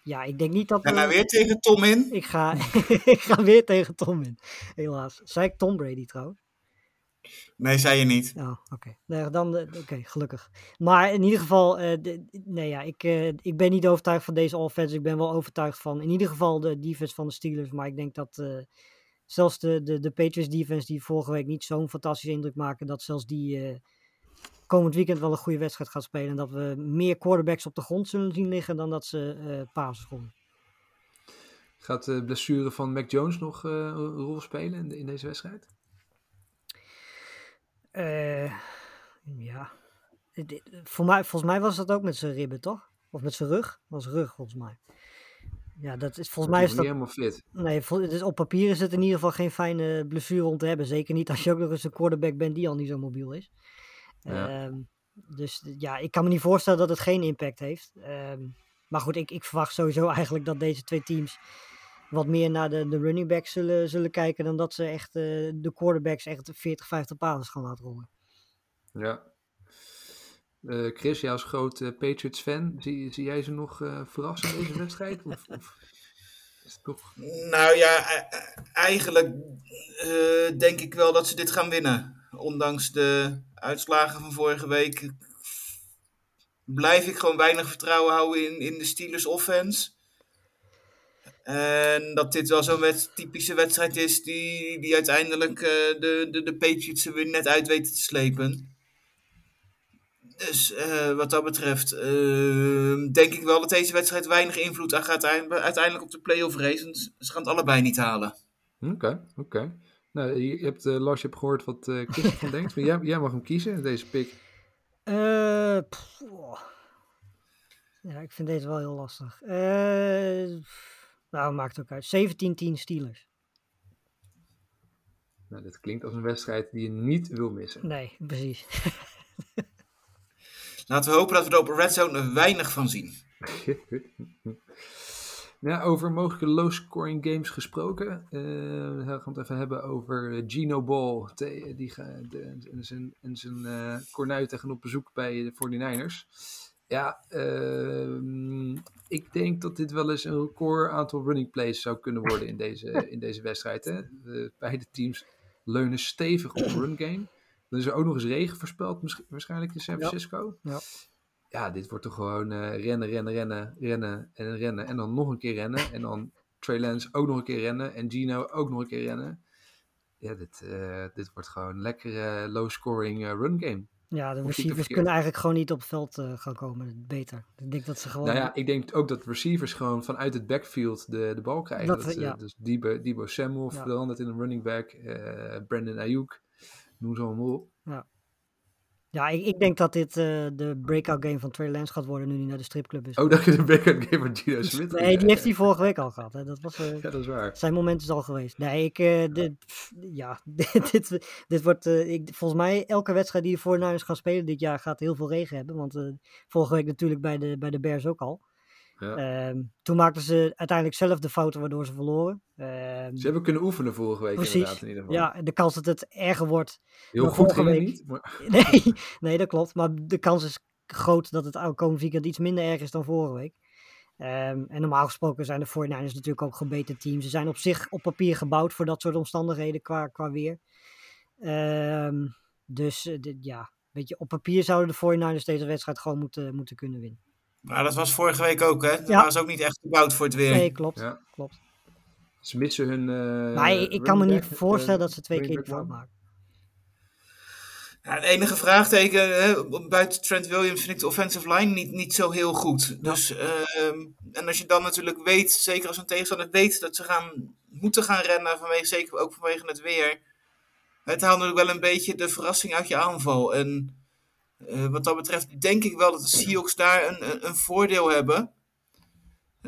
Speaker 2: ja, ik denk niet dat... We-
Speaker 3: nou weer tegen Tom in.
Speaker 2: ik, ga, ik ga weer tegen Tom in, helaas. Zei ik Tom Brady trouwens?
Speaker 3: Nee, zei je niet.
Speaker 2: Oh, oké. Nee, dan, eh, oké, gelukkig. Maar in ieder geval, eh, de- nee, ja, ik, eh, ik ben niet overtuigd van deze offense. Ik ben wel overtuigd van in ieder geval de defense van de Steelers. Maar ik denk dat eh, zelfs de, de, de Patriots defense, die vorige week niet zo'n fantastische indruk maken, dat zelfs die eh, komend weekend wel een goede wedstrijd gaat spelen. En dat we meer quarterbacks op de grond zullen zien liggen dan dat ze eh passes gooien.
Speaker 1: Gaat de blessure van Mac Jones nog eh, een rol spelen in, de- in deze wedstrijd?
Speaker 2: Eh, ja. Voor mij, volgens mij was dat ook met zijn ribben, toch? Of met zijn rug? Was rug, volgens mij. Ja, dat is volgens mij is
Speaker 1: niet
Speaker 2: dat.
Speaker 1: helemaal fit.
Speaker 2: Nee, is, op papier is het in ieder geval geen fijne blessure om te hebben. Zeker niet als je ook nog eens een quarterback bent die al niet zo mobiel is.
Speaker 1: Ja.
Speaker 2: Ehm, dus ja, ik kan me niet voorstellen dat het geen impact heeft. Ehm, maar goed, ik, ik verwacht sowieso eigenlijk dat deze twee teams wat meer naar de, de running backs zullen, zullen kijken dan dat ze echt eh, de quarterbacks echt 40, 50 passes gaan laten rollen.
Speaker 1: Ja. Eh, Chris, jij als groot eh, Patriots fan, zie, zie jij ze nog eh, verrassen in deze wedstrijd? Of, of is het toch...
Speaker 3: Nou ja, e- e- eigenlijk eh, denk ik wel dat ze dit gaan winnen. Ondanks de uitslagen van vorige week blijf ik gewoon weinig vertrouwen houden in, in de Steelers offense. En dat dit wel zo'n typische wedstrijd is die, die uiteindelijk eh, de, de, de Patriots er weer net uit weten te slepen. Dus eh, wat dat betreft eh, denk ik wel dat deze wedstrijd weinig invloed aan gaat eind- uiteindelijk op de playoff race. Ze gaan het allebei niet halen.
Speaker 1: Oké, oké. Nou, je, hebt, eh, Lars, je hebt gehoord wat eh Chris ervan denkt. Maar jij, jij mag hem kiezen, deze pick.
Speaker 2: Eh, oh. Ja, ik vind deze wel heel lastig. Eh, nou, maakt ook uit. 17-10 Steelers.
Speaker 1: Nou, dit klinkt als een wedstrijd die je niet wil missen.
Speaker 2: Nee, precies.
Speaker 3: Laten we hopen dat we er op Red Zone er weinig van zien.
Speaker 1: Ja, over mogelijke low-scoring games gesproken. eh, we gaan het even hebben over eh, Gino Ball. die de, en zijn, en zijn eh kornuiten gaan op bezoek bij de 49ers. Ja, ehm, ik denk dat dit wel eens een record aantal running plays zou kunnen worden in deze, in deze wedstrijd. Hè? De, beide teams leunen stevig op run game. Dan is er ook nog eens regen voorspeld, waarschijnlijk in San. Francisco.
Speaker 2: Ja.
Speaker 1: Ja, dit wordt toch gewoon eh, rennen, rennen, rennen, rennen en rennen. En dan nog een keer rennen. En dan Trey Lance ook nog een keer rennen. En Gino ook nog een keer rennen. Ja, dit, eh, dit wordt gewoon een lekkere low-scoring eh, run game.
Speaker 2: Ja, de receivers kunnen eigenlijk gewoon niet op het veld eh, gaan komen. Beter. Ik denk dat ze gewoon...
Speaker 1: Nou ja, ik denk ook dat receivers gewoon vanuit het backfield de, de bal krijgen.
Speaker 2: Dat
Speaker 1: Dat,
Speaker 2: we-
Speaker 1: eh,
Speaker 2: ja.
Speaker 1: Dus Debo, Debo Samuel
Speaker 2: Ja.
Speaker 1: verandert in een running back. eh, Brandon Ayuk, noem ze allemaal op.
Speaker 2: Ja, ik, ik denk dat dit eh, de breakout game van Trey Lance gaat worden nu hij naar de stripclub is.
Speaker 1: Oh, dat je de backup game van Gino Smith
Speaker 2: nee, die heeft hij vorige week al gehad. Hè. Dat was, eh,
Speaker 1: Ja, dat is waar.
Speaker 2: zijn moment is al geweest. Nee, ik, eh, dit, pff, ja, dit, dit, dit wordt, ik, volgens mij elke wedstrijd die de 49ers gaan spelen dit jaar gaat heel veel regen hebben. Want vorige week natuurlijk bij de, bij de Bears ook al.
Speaker 1: Ja.
Speaker 2: Ehm, toen maakten ze uiteindelijk zelf de fouten waardoor ze verloren. Ehm,
Speaker 1: Ze hebben kunnen oefenen vorige week
Speaker 2: precies.
Speaker 1: inderdaad in ieder geval.
Speaker 2: Ja, de kans dat het erger wordt.
Speaker 1: Heel goed ging
Speaker 2: week-
Speaker 1: niet. Maar,
Speaker 2: Nee, nee, dat klopt. Maar de kans is groot dat het komend weekend iets minder erg is dan vorige week. Ehm, en normaal gesproken zijn de 49ers natuurlijk ook gebeten teams. Ze zijn op zich op papier gebouwd voor dat soort omstandigheden qua, qua weer. Dus eh, dit- ja, weet je, op papier zouden de 49ers deze wedstrijd gewoon moeten, moeten kunnen winnen.
Speaker 3: Maar dat was vorige week ook, hè? Dat
Speaker 2: Ja.
Speaker 3: was ook niet echt gebouwd voor het weer.
Speaker 2: Nee, klopt.
Speaker 1: Ja.
Speaker 2: klopt.
Speaker 1: ze missen hun. eh,
Speaker 2: maar ik, ik kan me niet
Speaker 1: back,
Speaker 2: voorstellen
Speaker 1: eh,
Speaker 2: dat ze twee keer fout
Speaker 1: man.
Speaker 2: maken.
Speaker 3: Ja, het enige vraagteken, hè, buiten Trent Williams vind ik de offensive line niet, niet zo heel goed. Dus, ehm, en als je dan natuurlijk weet, zeker als een tegenstander weet dat ze gaan, moeten gaan rennen, vanwege, zeker ook vanwege het weer. Het haalt natuurlijk wel een beetje de verrassing uit je aanval. En eh, wat dat betreft denk ik wel dat de Seahawks daar een, een, een voordeel hebben.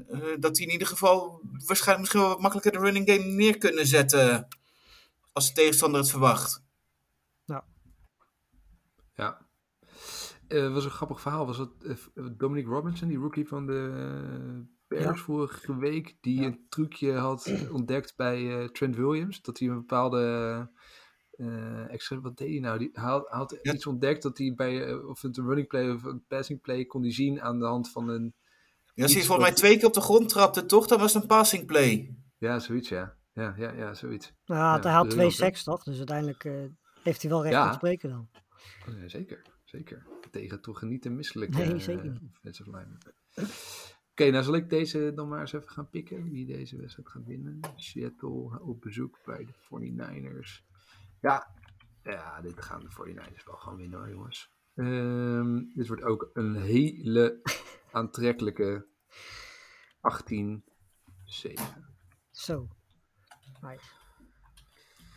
Speaker 3: Eh, dat die in ieder geval waarschijnlijk misschien wel wat makkelijker de running game neer kunnen zetten. Als de tegenstander het verwacht.
Speaker 1: Ja. Eh was een grappig verhaal. Was dat Dominic Robinson, die rookie van de Bears
Speaker 2: Ja.
Speaker 1: vorige week, die
Speaker 2: Ja.
Speaker 1: een trucje had ontdekt bij eh, Trent Williams. Dat hij een bepaalde eh, extra, wat deed hij nou? Die hij had, hij had
Speaker 3: Ja.
Speaker 1: iets ontdekt dat hij bij, eh, of het een running play of een passing play kon hij zien aan de hand van een,
Speaker 3: Ja, als hij volgens mij twee keer op de grond trapte, toch? Dan was een passing play.
Speaker 1: ja, zoiets ja. Ja, ja, ja, zoiets.
Speaker 2: Nou,
Speaker 1: Ja,
Speaker 2: hij had twee seks toch? Dus uiteindelijk eh, heeft hij wel recht
Speaker 1: Ja.
Speaker 2: tot spreken dan.
Speaker 1: Oh, ja, zeker, zeker. Tegen toch niet een misselijke
Speaker 2: Nee, zeker niet.
Speaker 1: offensive lineman. Oké, nou zal ik deze dan maar eens even gaan pikken. Wie deze wedstrijd gaat winnen. Seattle op bezoek bij de 49ers. Ja, ja dit gaan de 49ers wel gewoon winnen hoor, jongens. Ehm, dit wordt ook een hele aantrekkelijke 18-7.
Speaker 2: Zo. Nice.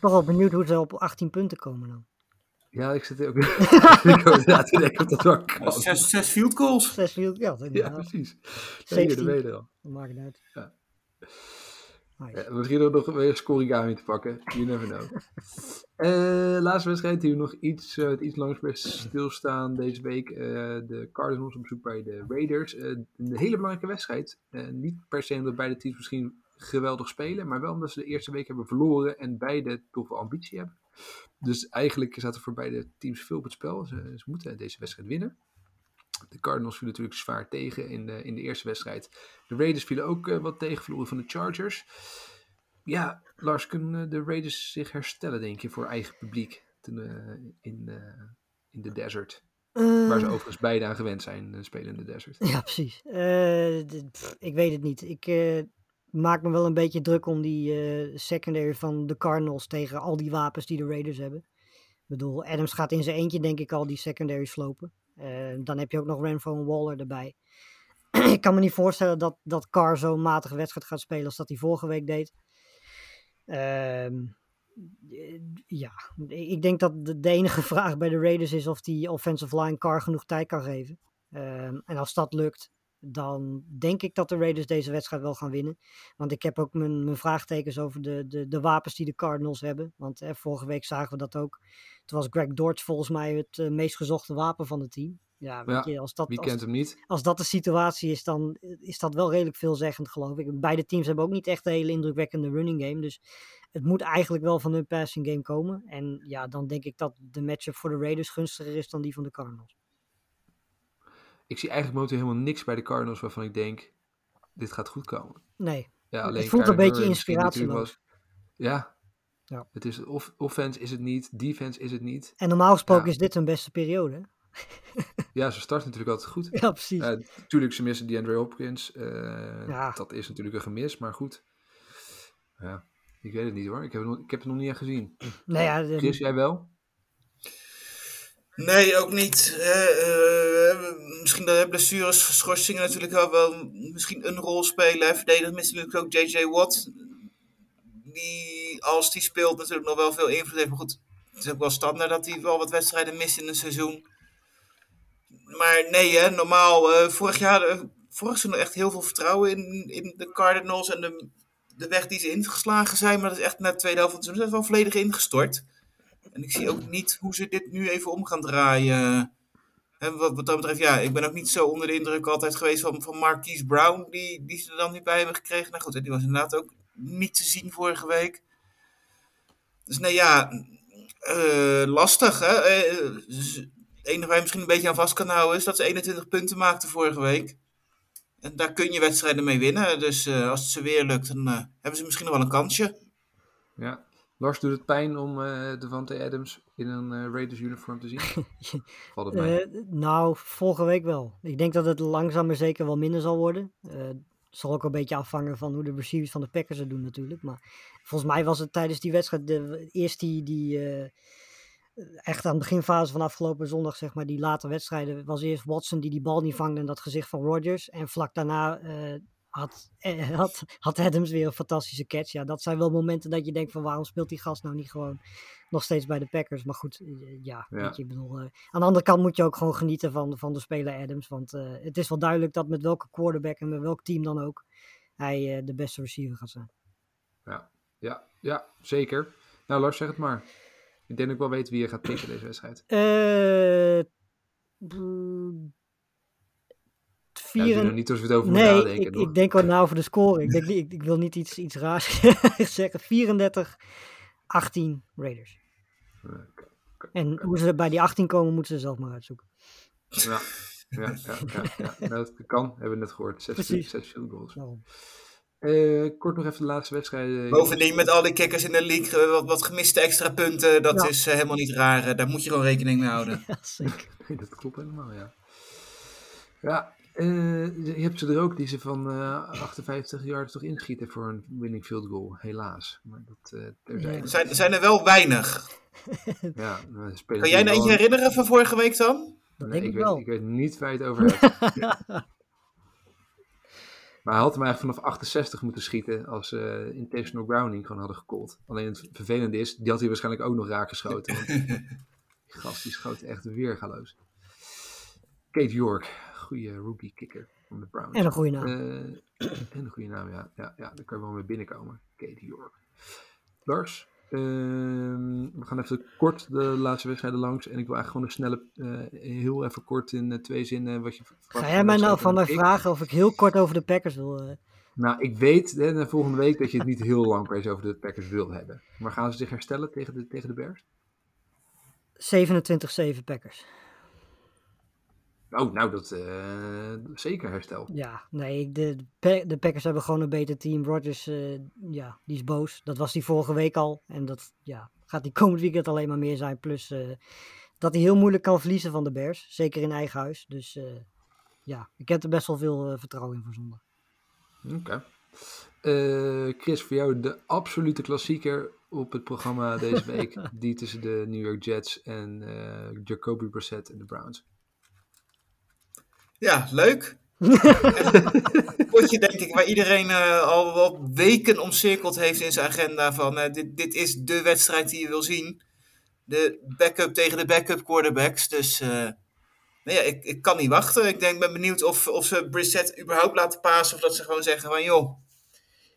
Speaker 2: Toch wel benieuwd hoe ze op 18 punten komen dan.
Speaker 1: Ja, ik zit ook ik ook na te denken of dat wel kan.
Speaker 3: Zes, zes field goals.
Speaker 2: Zes field ja,
Speaker 1: precies. Ja,
Speaker 2: 17.
Speaker 1: de weet je al.
Speaker 2: Dat maakt het uit.
Speaker 1: Ja.
Speaker 2: Nice.
Speaker 1: Ja, misschien ook nog weer een scorigami te pakken. You never know. Eh, laatste wedstrijd die we nog iets, eh, iets langers bij stilstaan deze week. eh, de Cardinals op bezoek bij de Raiders. Eh, een hele belangrijke wedstrijd. Eh, niet per se omdat beide teams misschien geweldig spelen. Maar wel omdat ze de eerste week hebben verloren. En beide toch wel ambitie hebben. Dus eigenlijk er voor beide teams veel op het spel. Ze, ze moeten deze wedstrijd winnen. De Cardinals vielen natuurlijk zwaar tegen in de, in de eerste wedstrijd. De Raiders vielen ook eh, wat tegen, verloren van de Chargers. Ja, Lars, kunnen de Raiders zich herstellen, denk je, voor eigen publiek ten, eh, in, eh, in de desert? Waar ze
Speaker 2: Eh,
Speaker 1: overigens beide aan gewend zijn, eh, spelen in de desert.
Speaker 2: Ja, precies. Eh, pff, ik weet het niet. Ik eh, maak me wel een beetje druk om die eh, secondary van de Cardinals tegen al die wapens die de Raiders hebben. Ik bedoel, Adams gaat in zijn eentje denk ik al die secondary slopen. Eh, dan heb je ook nog Renfro en Waller erbij. ik kan me niet voorstellen dat, dat Carr zo'n matige wedstrijd gaat spelen als dat hij vorige week deed. Ehm, eh, ja, ik denk dat de, enige vraag bij de Raiders is of die offensive line Carr genoeg tijd kan geven. Ehm, en als dat lukt, dan denk ik dat de Raiders deze wedstrijd wel gaan winnen. Want ik heb ook mijn, mijn vraagtekens over de, de, de wapens die de Cardinals hebben. Want eh, vorige week zagen we dat ook. Toen was Greg Dortch volgens mij het eh, meest gezochte wapen van het team. Ja, weet
Speaker 1: Ja,
Speaker 2: je, als dat,
Speaker 1: Wie
Speaker 2: als,
Speaker 1: kent hem niet?
Speaker 2: als dat de situatie is, dan is dat wel redelijk veelzeggend, geloof ik. Beide teams hebben ook niet echt een hele indrukwekkende running game. Dus het moet eigenlijk wel van hun passing game komen. En ja, dan denk ik dat de matchup voor de Raiders gunstiger is dan die van de Cardinals.
Speaker 1: Ik zie eigenlijk momenteel helemaal niks bij de Cardinals waarvan ik denk, dit gaat goed komen.
Speaker 2: Nee,
Speaker 1: Ja,
Speaker 2: Het
Speaker 1: alleen
Speaker 2: voelt een beetje
Speaker 1: natuurlijk
Speaker 2: inspiratieloos.
Speaker 1: was- Ja.
Speaker 2: Ja.
Speaker 1: Het is off offense is het niet, defense is het niet.
Speaker 2: en normaal gesproken
Speaker 1: Ja.
Speaker 2: is dit hun beste periode.
Speaker 1: Ja, ze starten natuurlijk altijd goed.
Speaker 2: Ja, precies.
Speaker 1: Ja, tuurlijk, ze missen die Andre Hopkins. eh,
Speaker 2: Ja.
Speaker 1: Dat is natuurlijk een gemis, maar goed. Ja, ik weet het niet hoor. Ik heb het nog, ik heb het nog niet echt gezien.
Speaker 2: nou ja,
Speaker 1: Chris, jij wel?
Speaker 3: Nee, ook niet. Eh, misschien de blessures, schorsingen natuurlijk wel, wel misschien een rol spelen. Verdedigend natuurlijk ook J.J. Watt. Die, als die speelt, natuurlijk nog wel veel invloed heeft. Maar goed, het is ook wel standaard dat hij wel wat wedstrijden mist in een seizoen. Maar nee, hè, normaal. eh, vorig jaar, eh, vorig seizoen echt heel veel vertrouwen in, in de Cardinals en de, de weg die ze ingeslagen zijn. Maar dat is echt na de tweede helft van het seizoen dat wel volledig ingestort. En ik zie ook niet hoe ze dit nu even om gaan draaien. En wat, wat dat betreft, ja, ik ben ook niet zo onder de indruk altijd geweest van, van Marquise Brown, die, die ze er dan niet bij hebben gekregen. Nou goed, die was inderdaad ook niet te zien vorige week. Dus nee, ja, eh, lastig. Hè? Dus het enige waar je misschien een beetje aan vast kan houden is dat ze 21 punten maakten vorige week. En daar kun je wedstrijden mee winnen. Dus eh, als het ze weer lukt, dan hebben ze misschien nog wel een kansje.
Speaker 1: Ja. Lars, doet het pijn om eh Devante Adams in een eh, Raiders uniform te zien? Valt het mee?
Speaker 2: Eh, nou, volgende week wel. Ik denk dat het langzaam maar zeker wel minder zal worden. Zal ook een beetje afhangen van hoe de receivers van de Packers het doen natuurlijk. Maar volgens mij was het tijdens die wedstrijd de, eerst die, die echt aan de beginfase van afgelopen zondag, zeg maar, die late wedstrijden, was eerst Watson die die bal niet vangde in dat gezicht van Rodgers. En vlak daarna had, eh, had, had Adams weer een fantastische catch. Ja, dat zijn wel momenten dat je denkt van waarom speelt die gast nou niet gewoon nog steeds bij de Packers. Maar goed, eh, ja,
Speaker 1: Ja.
Speaker 2: Weet je, ik bedoel, eh, aan de andere kant moet je ook gewoon genieten van, van de speler Adams. Want het is wel duidelijk dat met welke quarterback en met welk team dan ook, hij de beste receiver gaat zijn.
Speaker 1: Ja. Ja, ja, zeker. Nou, Lars, zeg het maar. Ik denk dat ik wel weet wie je gaat pikken deze wedstrijd.
Speaker 2: Eh mm,
Speaker 1: Ja, er niet als we het over moeten
Speaker 2: Nee,
Speaker 1: nadenken.
Speaker 2: ik, ik denk wel na over de score. Ik, denk, niet- ik, ik wil niet iets, iets raars zeggen. 34, 18 Raiders. En hoe ze bij die 18 komen, moeten ze zelf maar uitzoeken.
Speaker 1: Ja, ja, ja, ja, ja. Nou, dat kan, hebben we net gehoord. Zes,
Speaker 2: Precies.
Speaker 1: zes field goals. Eh, kort nog even de laatste wedstrijd.
Speaker 3: Bovendien met al die kickers in de league, eh, wat, wat gemiste extra punten, dat
Speaker 2: Ja.
Speaker 3: is eh, helemaal niet raar. Daar moet je gewoon rekening mee houden.
Speaker 2: Ja, zeker.
Speaker 1: Dat klopt helemaal, ja. Ja, eh, je hebt ze er ook die ze van eh 58 yards toch inschieten voor een winning field goal, helaas. Maar dat eh.
Speaker 2: Ja.
Speaker 3: Zijn, zijn er wel weinig.
Speaker 1: Ja, we spelen
Speaker 3: Kan jij nou eentje herinneren van vorige week dan?
Speaker 2: Dat
Speaker 1: Nee,
Speaker 2: denk ik
Speaker 1: weet,
Speaker 2: wel.
Speaker 1: ik weet niet waar je het over hebt. maar hij had hem eigenlijk vanaf 68 moeten schieten als ze intentional grounding gewoon hadden gecallt. Alleen het vervelende is, die had hij waarschijnlijk ook nog raak geschoten. Want die gast die schoot echt weergaloos. Kate York, goede rookie kicker van de Browns.
Speaker 2: En een goede naam.
Speaker 1: Eh, en een goede naam, ja. ja. Ja, daar kan je wel mee binnenkomen. Kate York. Lars, ehm, we gaan even kort de laatste wedstrijden langs. En ik wil eigenlijk gewoon een snelle, eh, heel even kort in eh, twee zinnen. Wat je
Speaker 2: Ga jij
Speaker 1: de
Speaker 2: mij nou van mij vragen of ik heel kort over de Packers wil...
Speaker 1: Nou, ik weet hè, na volgende week dat je het niet heel lang eens over de Packers wil hebben. Maar gaan ze zich herstellen tegen de, tegen de Bears?
Speaker 2: 27-7 Packers.
Speaker 1: Oh, nou, dat eh, zeker herstel.
Speaker 2: Ja, nee, de, de, Pa- de Packers hebben gewoon een beter team. Rodgers, eh, ja, die is boos. Dat was die vorige week al. En dat ja, gaat die komend weekend alleen maar meer zijn. Plus eh, dat hij heel moeilijk kan verliezen van de Bears. Zeker in eigen huis. Dus ja, ik heb er best wel veel vertrouwen in voor zondag.
Speaker 1: Oké. Chris, voor jou de absolute klassieker op het programma deze week. die tussen de New York Jets en Jacoby Brissett en de Browns.
Speaker 3: Ja, leuk. Een potje denk ik waar iedereen eh, al wel weken omcirkeld heeft in zijn agenda van eh, dit, dit is de wedstrijd die je wil zien. De backup tegen de backup quarterbacks. Dus eh, nou ja, ik, ik kan niet wachten. Ik denk, ben benieuwd of, of ze Brissett überhaupt laten pasen. Of dat ze gewoon zeggen van joh,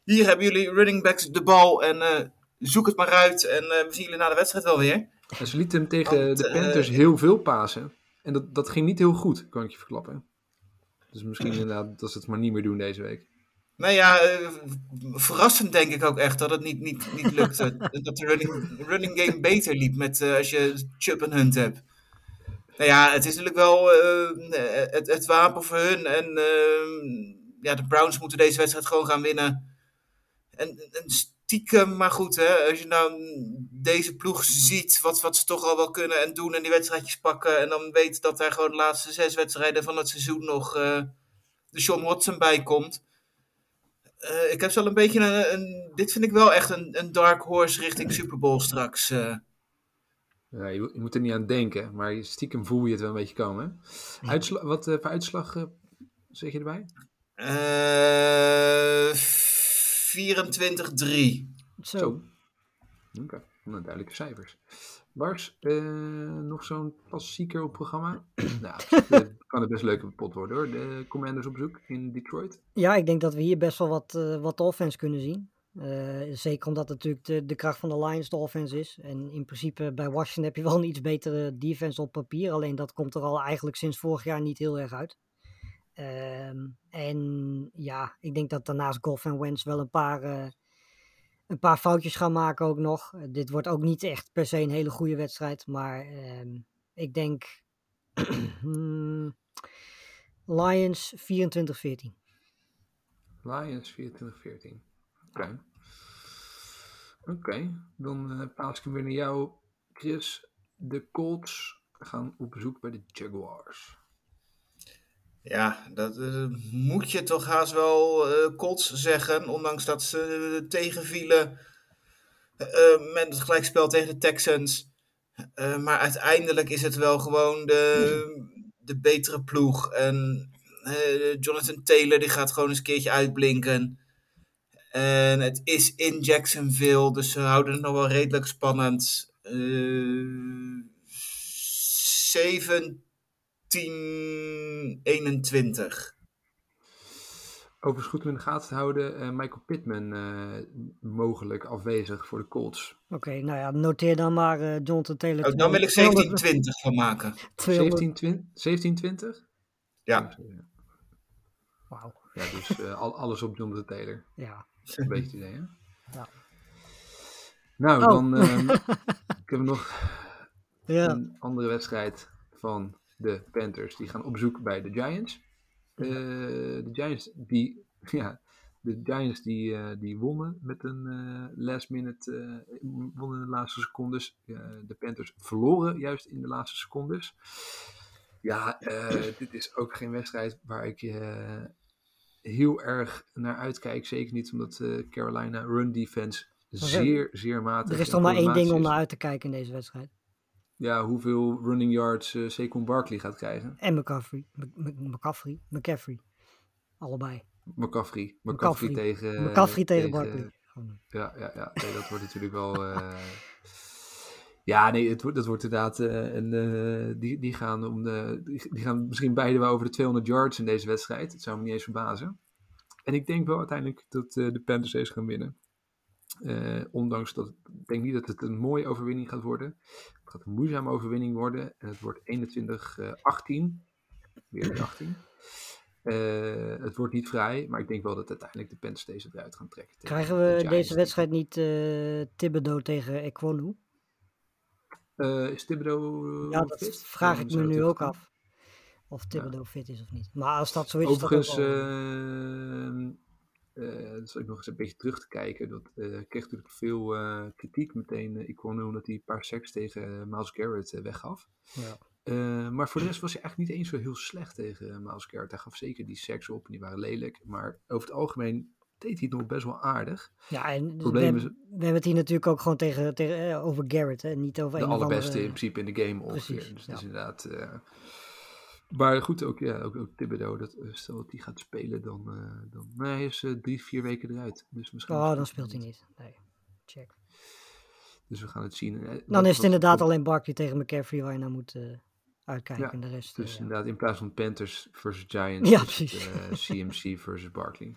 Speaker 3: hier hebben jullie running backs de bal en zoek het maar uit. En we zien jullie na de wedstrijd wel weer.
Speaker 1: En ze lieten hem tegen
Speaker 3: Want,
Speaker 1: de Panthers heel veel pasen. En dat, dat ging niet heel goed, kan ik je verklappen. Dus misschien inderdaad dat ze het maar niet meer doen deze week.
Speaker 3: Nou ja, eh, verrassend denk ik ook echt dat het niet, niet, niet lukte. dat de running, running game beter liep met, eh, als je Chubb en Hunt hebt. Nou ja, het is natuurlijk wel eh, het, het wapen voor hun. En eh, ja, de Browns moeten deze wedstrijd gewoon gaan winnen. En, en stiekem, maar goed, hè, als je nou deze ploeg ziet, wat, wat ze toch al wel kunnen en doen en die wedstrijdjes pakken. En dan weet dat daar gewoon de laatste zes wedstrijden van het seizoen nog eh, de Sean Watson bij komt. Eh, ik heb zo een beetje een, een- Dit vind ik wel echt een, een dark horse richting Super Bowl straks. eh.
Speaker 1: Ja, je, je moet er niet aan denken, maar stiekem voel je het wel een beetje komen. hè? Uitsla wat voor uitslag zeg je erbij?
Speaker 3: Eh, 24-3.
Speaker 2: Zo.
Speaker 1: Zo. Oké, nou, duidelijke cijfers. Lars, eh, nog zo'n klassieker op programma? nou, het kan het best een leuke pot worden hoor. De Commanders op zoek in Detroit.
Speaker 2: Ja, ik denk dat we hier best wel wat, eh, wat offense kunnen zien. Eh, zeker omdat het natuurlijk de, de kracht van de Lions de offense is. En in principe bij Washington heb je wel een iets betere defense op papier. Alleen dat komt er al eigenlijk sinds vorig jaar niet heel erg uit. Ehm, en ja, ik denk dat daarnaast Goff en Wentz wel een paar, eh, een paar foutjes gaan maken ook nog. Eh, dit wordt ook niet echt per se een hele goede wedstrijd. Maar ehm, ik denk hmm, Lions 24-14.
Speaker 1: Lions 24-14. Oké. Oké, dan paas ik hem weer naar jou, Chris. De Colts gaan op bezoek bij de Jaguars.
Speaker 3: Ja, dat eh, moet je toch haast wel uh, kots zeggen, ondanks dat ze eh, tegenvielen met het gelijkspel tegen de Texans. maar uiteindelijk is het wel gewoon de, de betere ploeg. En Jonathan Taylor die gaat gewoon eens een keertje uitblinken. En het is in Jacksonville, dus ze houden het nog wel redelijk spannend. Uh, 1721.
Speaker 1: Overigens goed om in de gaten houden, eh, Michael Pittman eh, mogelijk afwezig voor de Colts.
Speaker 2: Oké, nou ja, noteer dan maar uh, Jonathan Taylor.
Speaker 3: Oh, dan wil ik 1720 van maken.
Speaker 1: 1720?
Speaker 3: Ja.
Speaker 2: Wauw.
Speaker 1: Ja, dus al, alles op Jonathan Taylor.
Speaker 2: Ja.
Speaker 1: Een beetje het idee, hè?
Speaker 2: Ja.
Speaker 1: Nou,
Speaker 2: oh.
Speaker 1: dan ehm, ik heb nog een andere wedstrijd van de Panthers. Die gaan op bezoek bij de Giants. Eh, de Giants die, ja, de Giants die, eh, die wonnen met een eh, last minute, wonnen in de laatste secondes. De Panthers verloren juist in de laatste secondes. Ja, dit is ook geen wedstrijd waar ik heel erg naar uitkijk. Zeker niet omdat Carolina run defense zeer, zeer matig
Speaker 2: er is toch maar één ding om
Speaker 1: is.
Speaker 2: naar uit te kijken in deze wedstrijd.
Speaker 1: Ja, hoeveel running yards eh Saquon Barkley gaat krijgen.
Speaker 2: En McCaffrey. Mc- Mc- McCaffrey. McCaffrey. Allebei.
Speaker 1: McCaffrey. McCaffrey tegen...
Speaker 2: McCaffrey tegen Barkley. Gewoon.
Speaker 1: Ja, ja, ja. Nee, dat wordt natuurlijk wel... eh, Ja, nee, het wordt, dat wordt inderdaad... eh, eh, die, die, gaan om de, die, gaan misschien beide wel over de 200 yards in deze wedstrijd. Het zou me niet eens verbazen. En ik denk wel uiteindelijk dat eh, de Panthers deze gaan winnen. Eh, ondanks dat ik denk niet dat het een mooie overwinning gaat worden. Het gaat een moeizame overwinning worden. En het wordt 21-18. Weer die 18. Eh, het wordt niet vrij, maar ik denk wel dat uiteindelijk de Panthers deze eruit gaan trekken.
Speaker 2: Krijgen we deze wedstrijd niet eh Thibodeau tegen Ekwonu?
Speaker 1: Eh, is Thibodeau
Speaker 2: Ja, dat
Speaker 1: fit?
Speaker 2: vraag ik me nu ook af. Of Thibodeau fit is of niet. Maar als dat zo is, dat ook
Speaker 1: Dat zal ik nog eens een beetje terug te kijken. Dat eh kreeg natuurlijk veel eh, kritiek meteen. ik kon omdat hij een paar seks tegen Miles Garrett weggaf.
Speaker 2: Ja.
Speaker 1: Maar voor de rest was hij eigenlijk niet eens zo heel slecht tegen Miles Garrett. Hij gaf zeker die seks op en die waren lelijk. Maar over het algemeen deed hij het nog best wel aardig.
Speaker 2: Ja, en we,
Speaker 1: probleem
Speaker 2: hebben,
Speaker 1: is-
Speaker 2: we hebben het hier natuurlijk ook gewoon tegen, tegen, over Garrett, hè? niet over
Speaker 1: de
Speaker 2: of
Speaker 1: allerbeste
Speaker 2: andere...
Speaker 1: in principe in de game ongeveer.
Speaker 2: Precies,
Speaker 1: dus
Speaker 2: ja.
Speaker 1: het is inderdaad... maar goed, ook, ja, ook, ook Thibodeau, dat, eh, stel dat hij gaat spelen, dan, eh, dan nee, hij is eh, drie, vier weken eruit. Dus misschien
Speaker 2: Oh, dan speelt hij niet. Nee, check.
Speaker 1: Dus we gaan het zien.
Speaker 2: Dan
Speaker 1: wat-
Speaker 2: is het inderdaad
Speaker 1: wat-
Speaker 2: alleen Barkley tegen McCaffrey waar je naar moet uitkijken.
Speaker 1: Ja,
Speaker 2: en de rest,
Speaker 1: Dus
Speaker 2: ja.
Speaker 1: inderdaad, in plaats van Panthers versus Giants,
Speaker 2: Ja,
Speaker 1: het, CMC versus Barkley.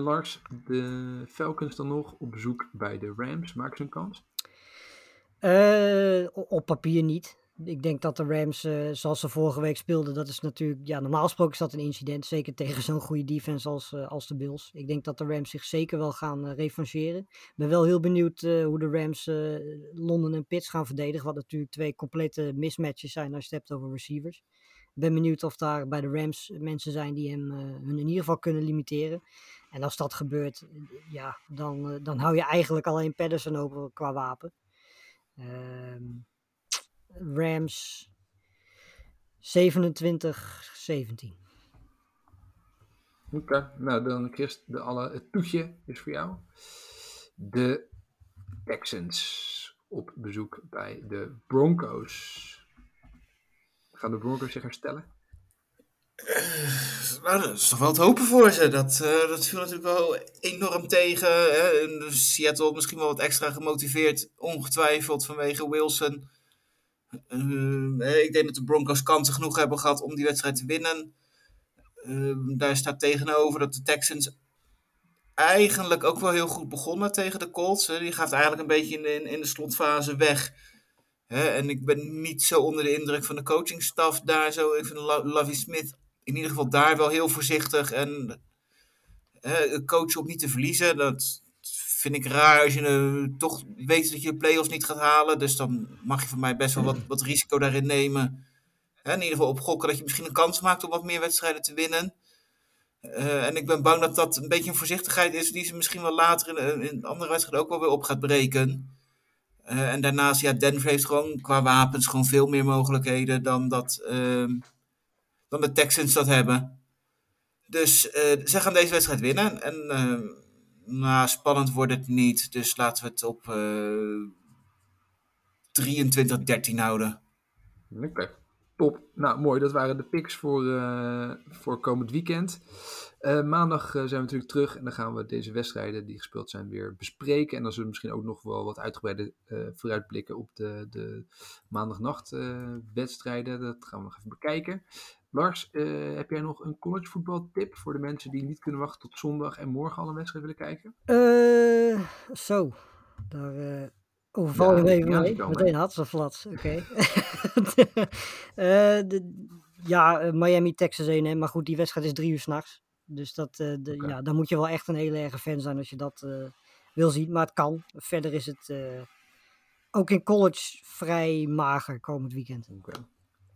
Speaker 1: Lars, de Falcons dan nog op bezoek bij de Rams. Maken ze een kans?
Speaker 2: Op papier niet. Ik denk dat de Rams, eh, zoals ze vorige week speelden, dat is natuurlijk, ja, normaal gesproken is dat een incident. Zeker tegen zo'n goede defense als, eh, als de Bills. Ik denk dat de Rams zich zeker wel gaan eh, revancheren. Ik ben wel heel benieuwd hoe de Rams Londen en Pitts gaan verdedigen. Wat natuurlijk twee complete mismatches zijn als je het hebt over receivers. Ik ben benieuwd of daar bij de Rams mensen zijn die hem hun in ieder geval kunnen limiteren. En als dat gebeurt, ja, dan, dan hou je eigenlijk alleen Patterson over qua wapen. Ehm, Rams 27-17.
Speaker 1: Oké, nou dan Chris, de alle, het toetje is voor jou. De Texans op bezoek bij de Broncos. Gaan de Broncos zich herstellen?
Speaker 3: Nou, dat is toch wel te hopen voor ze. Dat, eh, dat viel natuurlijk wel enorm tegen. Hè. Seattle misschien wel wat extra gemotiveerd, ongetwijfeld vanwege Wilson. Eh, ik denk dat de Broncos kansen genoeg hebben gehad om die wedstrijd te winnen. Eh, daar staat tegenover dat de Texans eigenlijk ook wel heel goed begonnen tegen de Colts. Die gaat eigenlijk een beetje in de, in, de slotfase weg. Hè. En ik ben niet zo onder de indruk van de coachingstaf daar zo. Ik vind Lo- Lovie Smith in ieder geval daar wel heel voorzichtig. En hè, coach op niet te verliezen, dat vind ik raar als je eh, toch weet dat je de play-offs niet gaat halen. Dus dan mag je van mij best wel wat, wat risico daarin nemen. Hè, in ieder geval op gokken dat je misschien een kans maakt om wat meer wedstrijden te winnen. Eh, en ik ben bang dat dat een beetje een voorzichtigheid is die ze misschien wel later in, in andere wedstrijden ook wel weer op gaat breken. Eh, en daarnaast, ja, Denver heeft gewoon qua wapens gewoon veel meer mogelijkheden dan dat ehm, dan de Texans dat hebben. Dus eh ze gaan deze wedstrijd winnen. En nou, spannend wordt het niet. Dus laten we het op eh 23-13 houden.
Speaker 1: Oké, top. Nou, mooi. Dat waren de picks voor, eh, voor komend weekend. Eh, maandag zijn we natuurlijk terug en dan gaan we deze wedstrijden die gespeeld zijn weer bespreken. En dan zullen we misschien ook nog wel wat uitgebreide vooruitblikken op de, de maandagnacht wedstrijden. Dat gaan we nog even bekijken. Lars, eh, heb jij nog een collegevoetbal tip voor de mensen die niet kunnen wachten tot zondag en morgen al een wedstrijd willen kijken?
Speaker 2: Eh, zo, daar eh overval je
Speaker 1: Ja,
Speaker 2: even mee. Meteen hats of flats, oké. Ja, Miami, Texas 1, maar goed, die wedstrijd is drie uur s'nachts. Dus dat, de, ja, dan moet je wel echt een hele erge fan zijn als je dat wil zien. Maar het kan. Verder is het ook in college vrij mager komend weekend.
Speaker 1: Oké.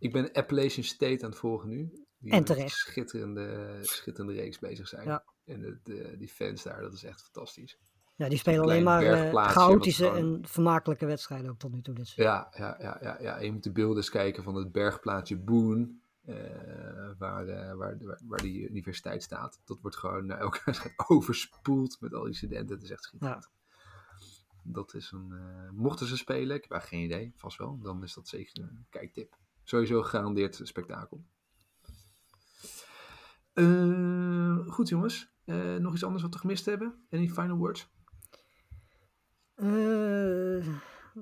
Speaker 1: Ik ben Appalachian State aan het volgen nu. Die
Speaker 2: En terecht.
Speaker 1: Schitterende, schitterende reeks bezig zijn.
Speaker 2: Ja.
Speaker 1: En de, de- die fans daar, dat is echt fantastisch.
Speaker 2: Ja, die spelen alleen maar eh, chaotische
Speaker 1: gewoon-
Speaker 2: en vermakelijke wedstrijden ook tot nu toe. dit.
Speaker 1: Ja, ja, ja, ja, ja. Je moet de beelden eens kijken van het bergplaatsje Boone. eh, waar, eh, waar, waar, waar die universiteit staat. Dat wordt gewoon na elke wedstrijd overspoeld met al die studenten. Het is echt schitterend. Dat is een. mochten ze spelen, ik heb eigenlijk geen idee, vast wel. Dan is dat zeker een kijktip. Sowieso gegarandeerd spektakel. Eh, goed jongens. Eh, nog iets anders wat we gemist hebben? Any final words?
Speaker 2: Eh,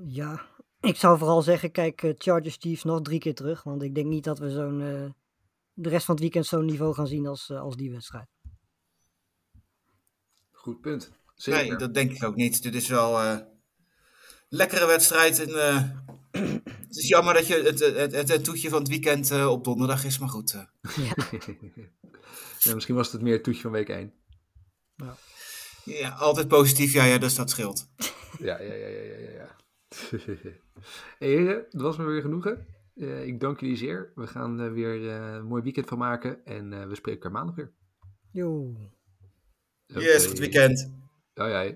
Speaker 2: ja, ik zou vooral zeggen, kijk Chargers Chiefs nog drie keer terug. Want ik denk niet dat we zo'n eh, de rest van het weekend zo'n niveau gaan zien als, als die wedstrijd.
Speaker 1: Goed punt. Zeker.
Speaker 3: Nee, dat denk ik ook niet. Dit is wel eh, een lekkere wedstrijd. En, eh, het is jammer dat je het, het, het, het toetje van het weekend eh, op donderdag is, maar goed. eh.
Speaker 1: ja, misschien was het het meer het toetje van week 1.
Speaker 3: ja, altijd positief, ja, ja, dus dat scheelt.
Speaker 1: Ja, ja, ja, ja, ja, ja. ja. heren, dat was me weer genoegen. Eh, ik dank jullie zeer. We gaan er weer eh, een mooi weekend van maken. En eh, we spreken elkaar maandag weer.
Speaker 2: Yo.
Speaker 3: Yes, goed weekend.
Speaker 1: Ja, ja.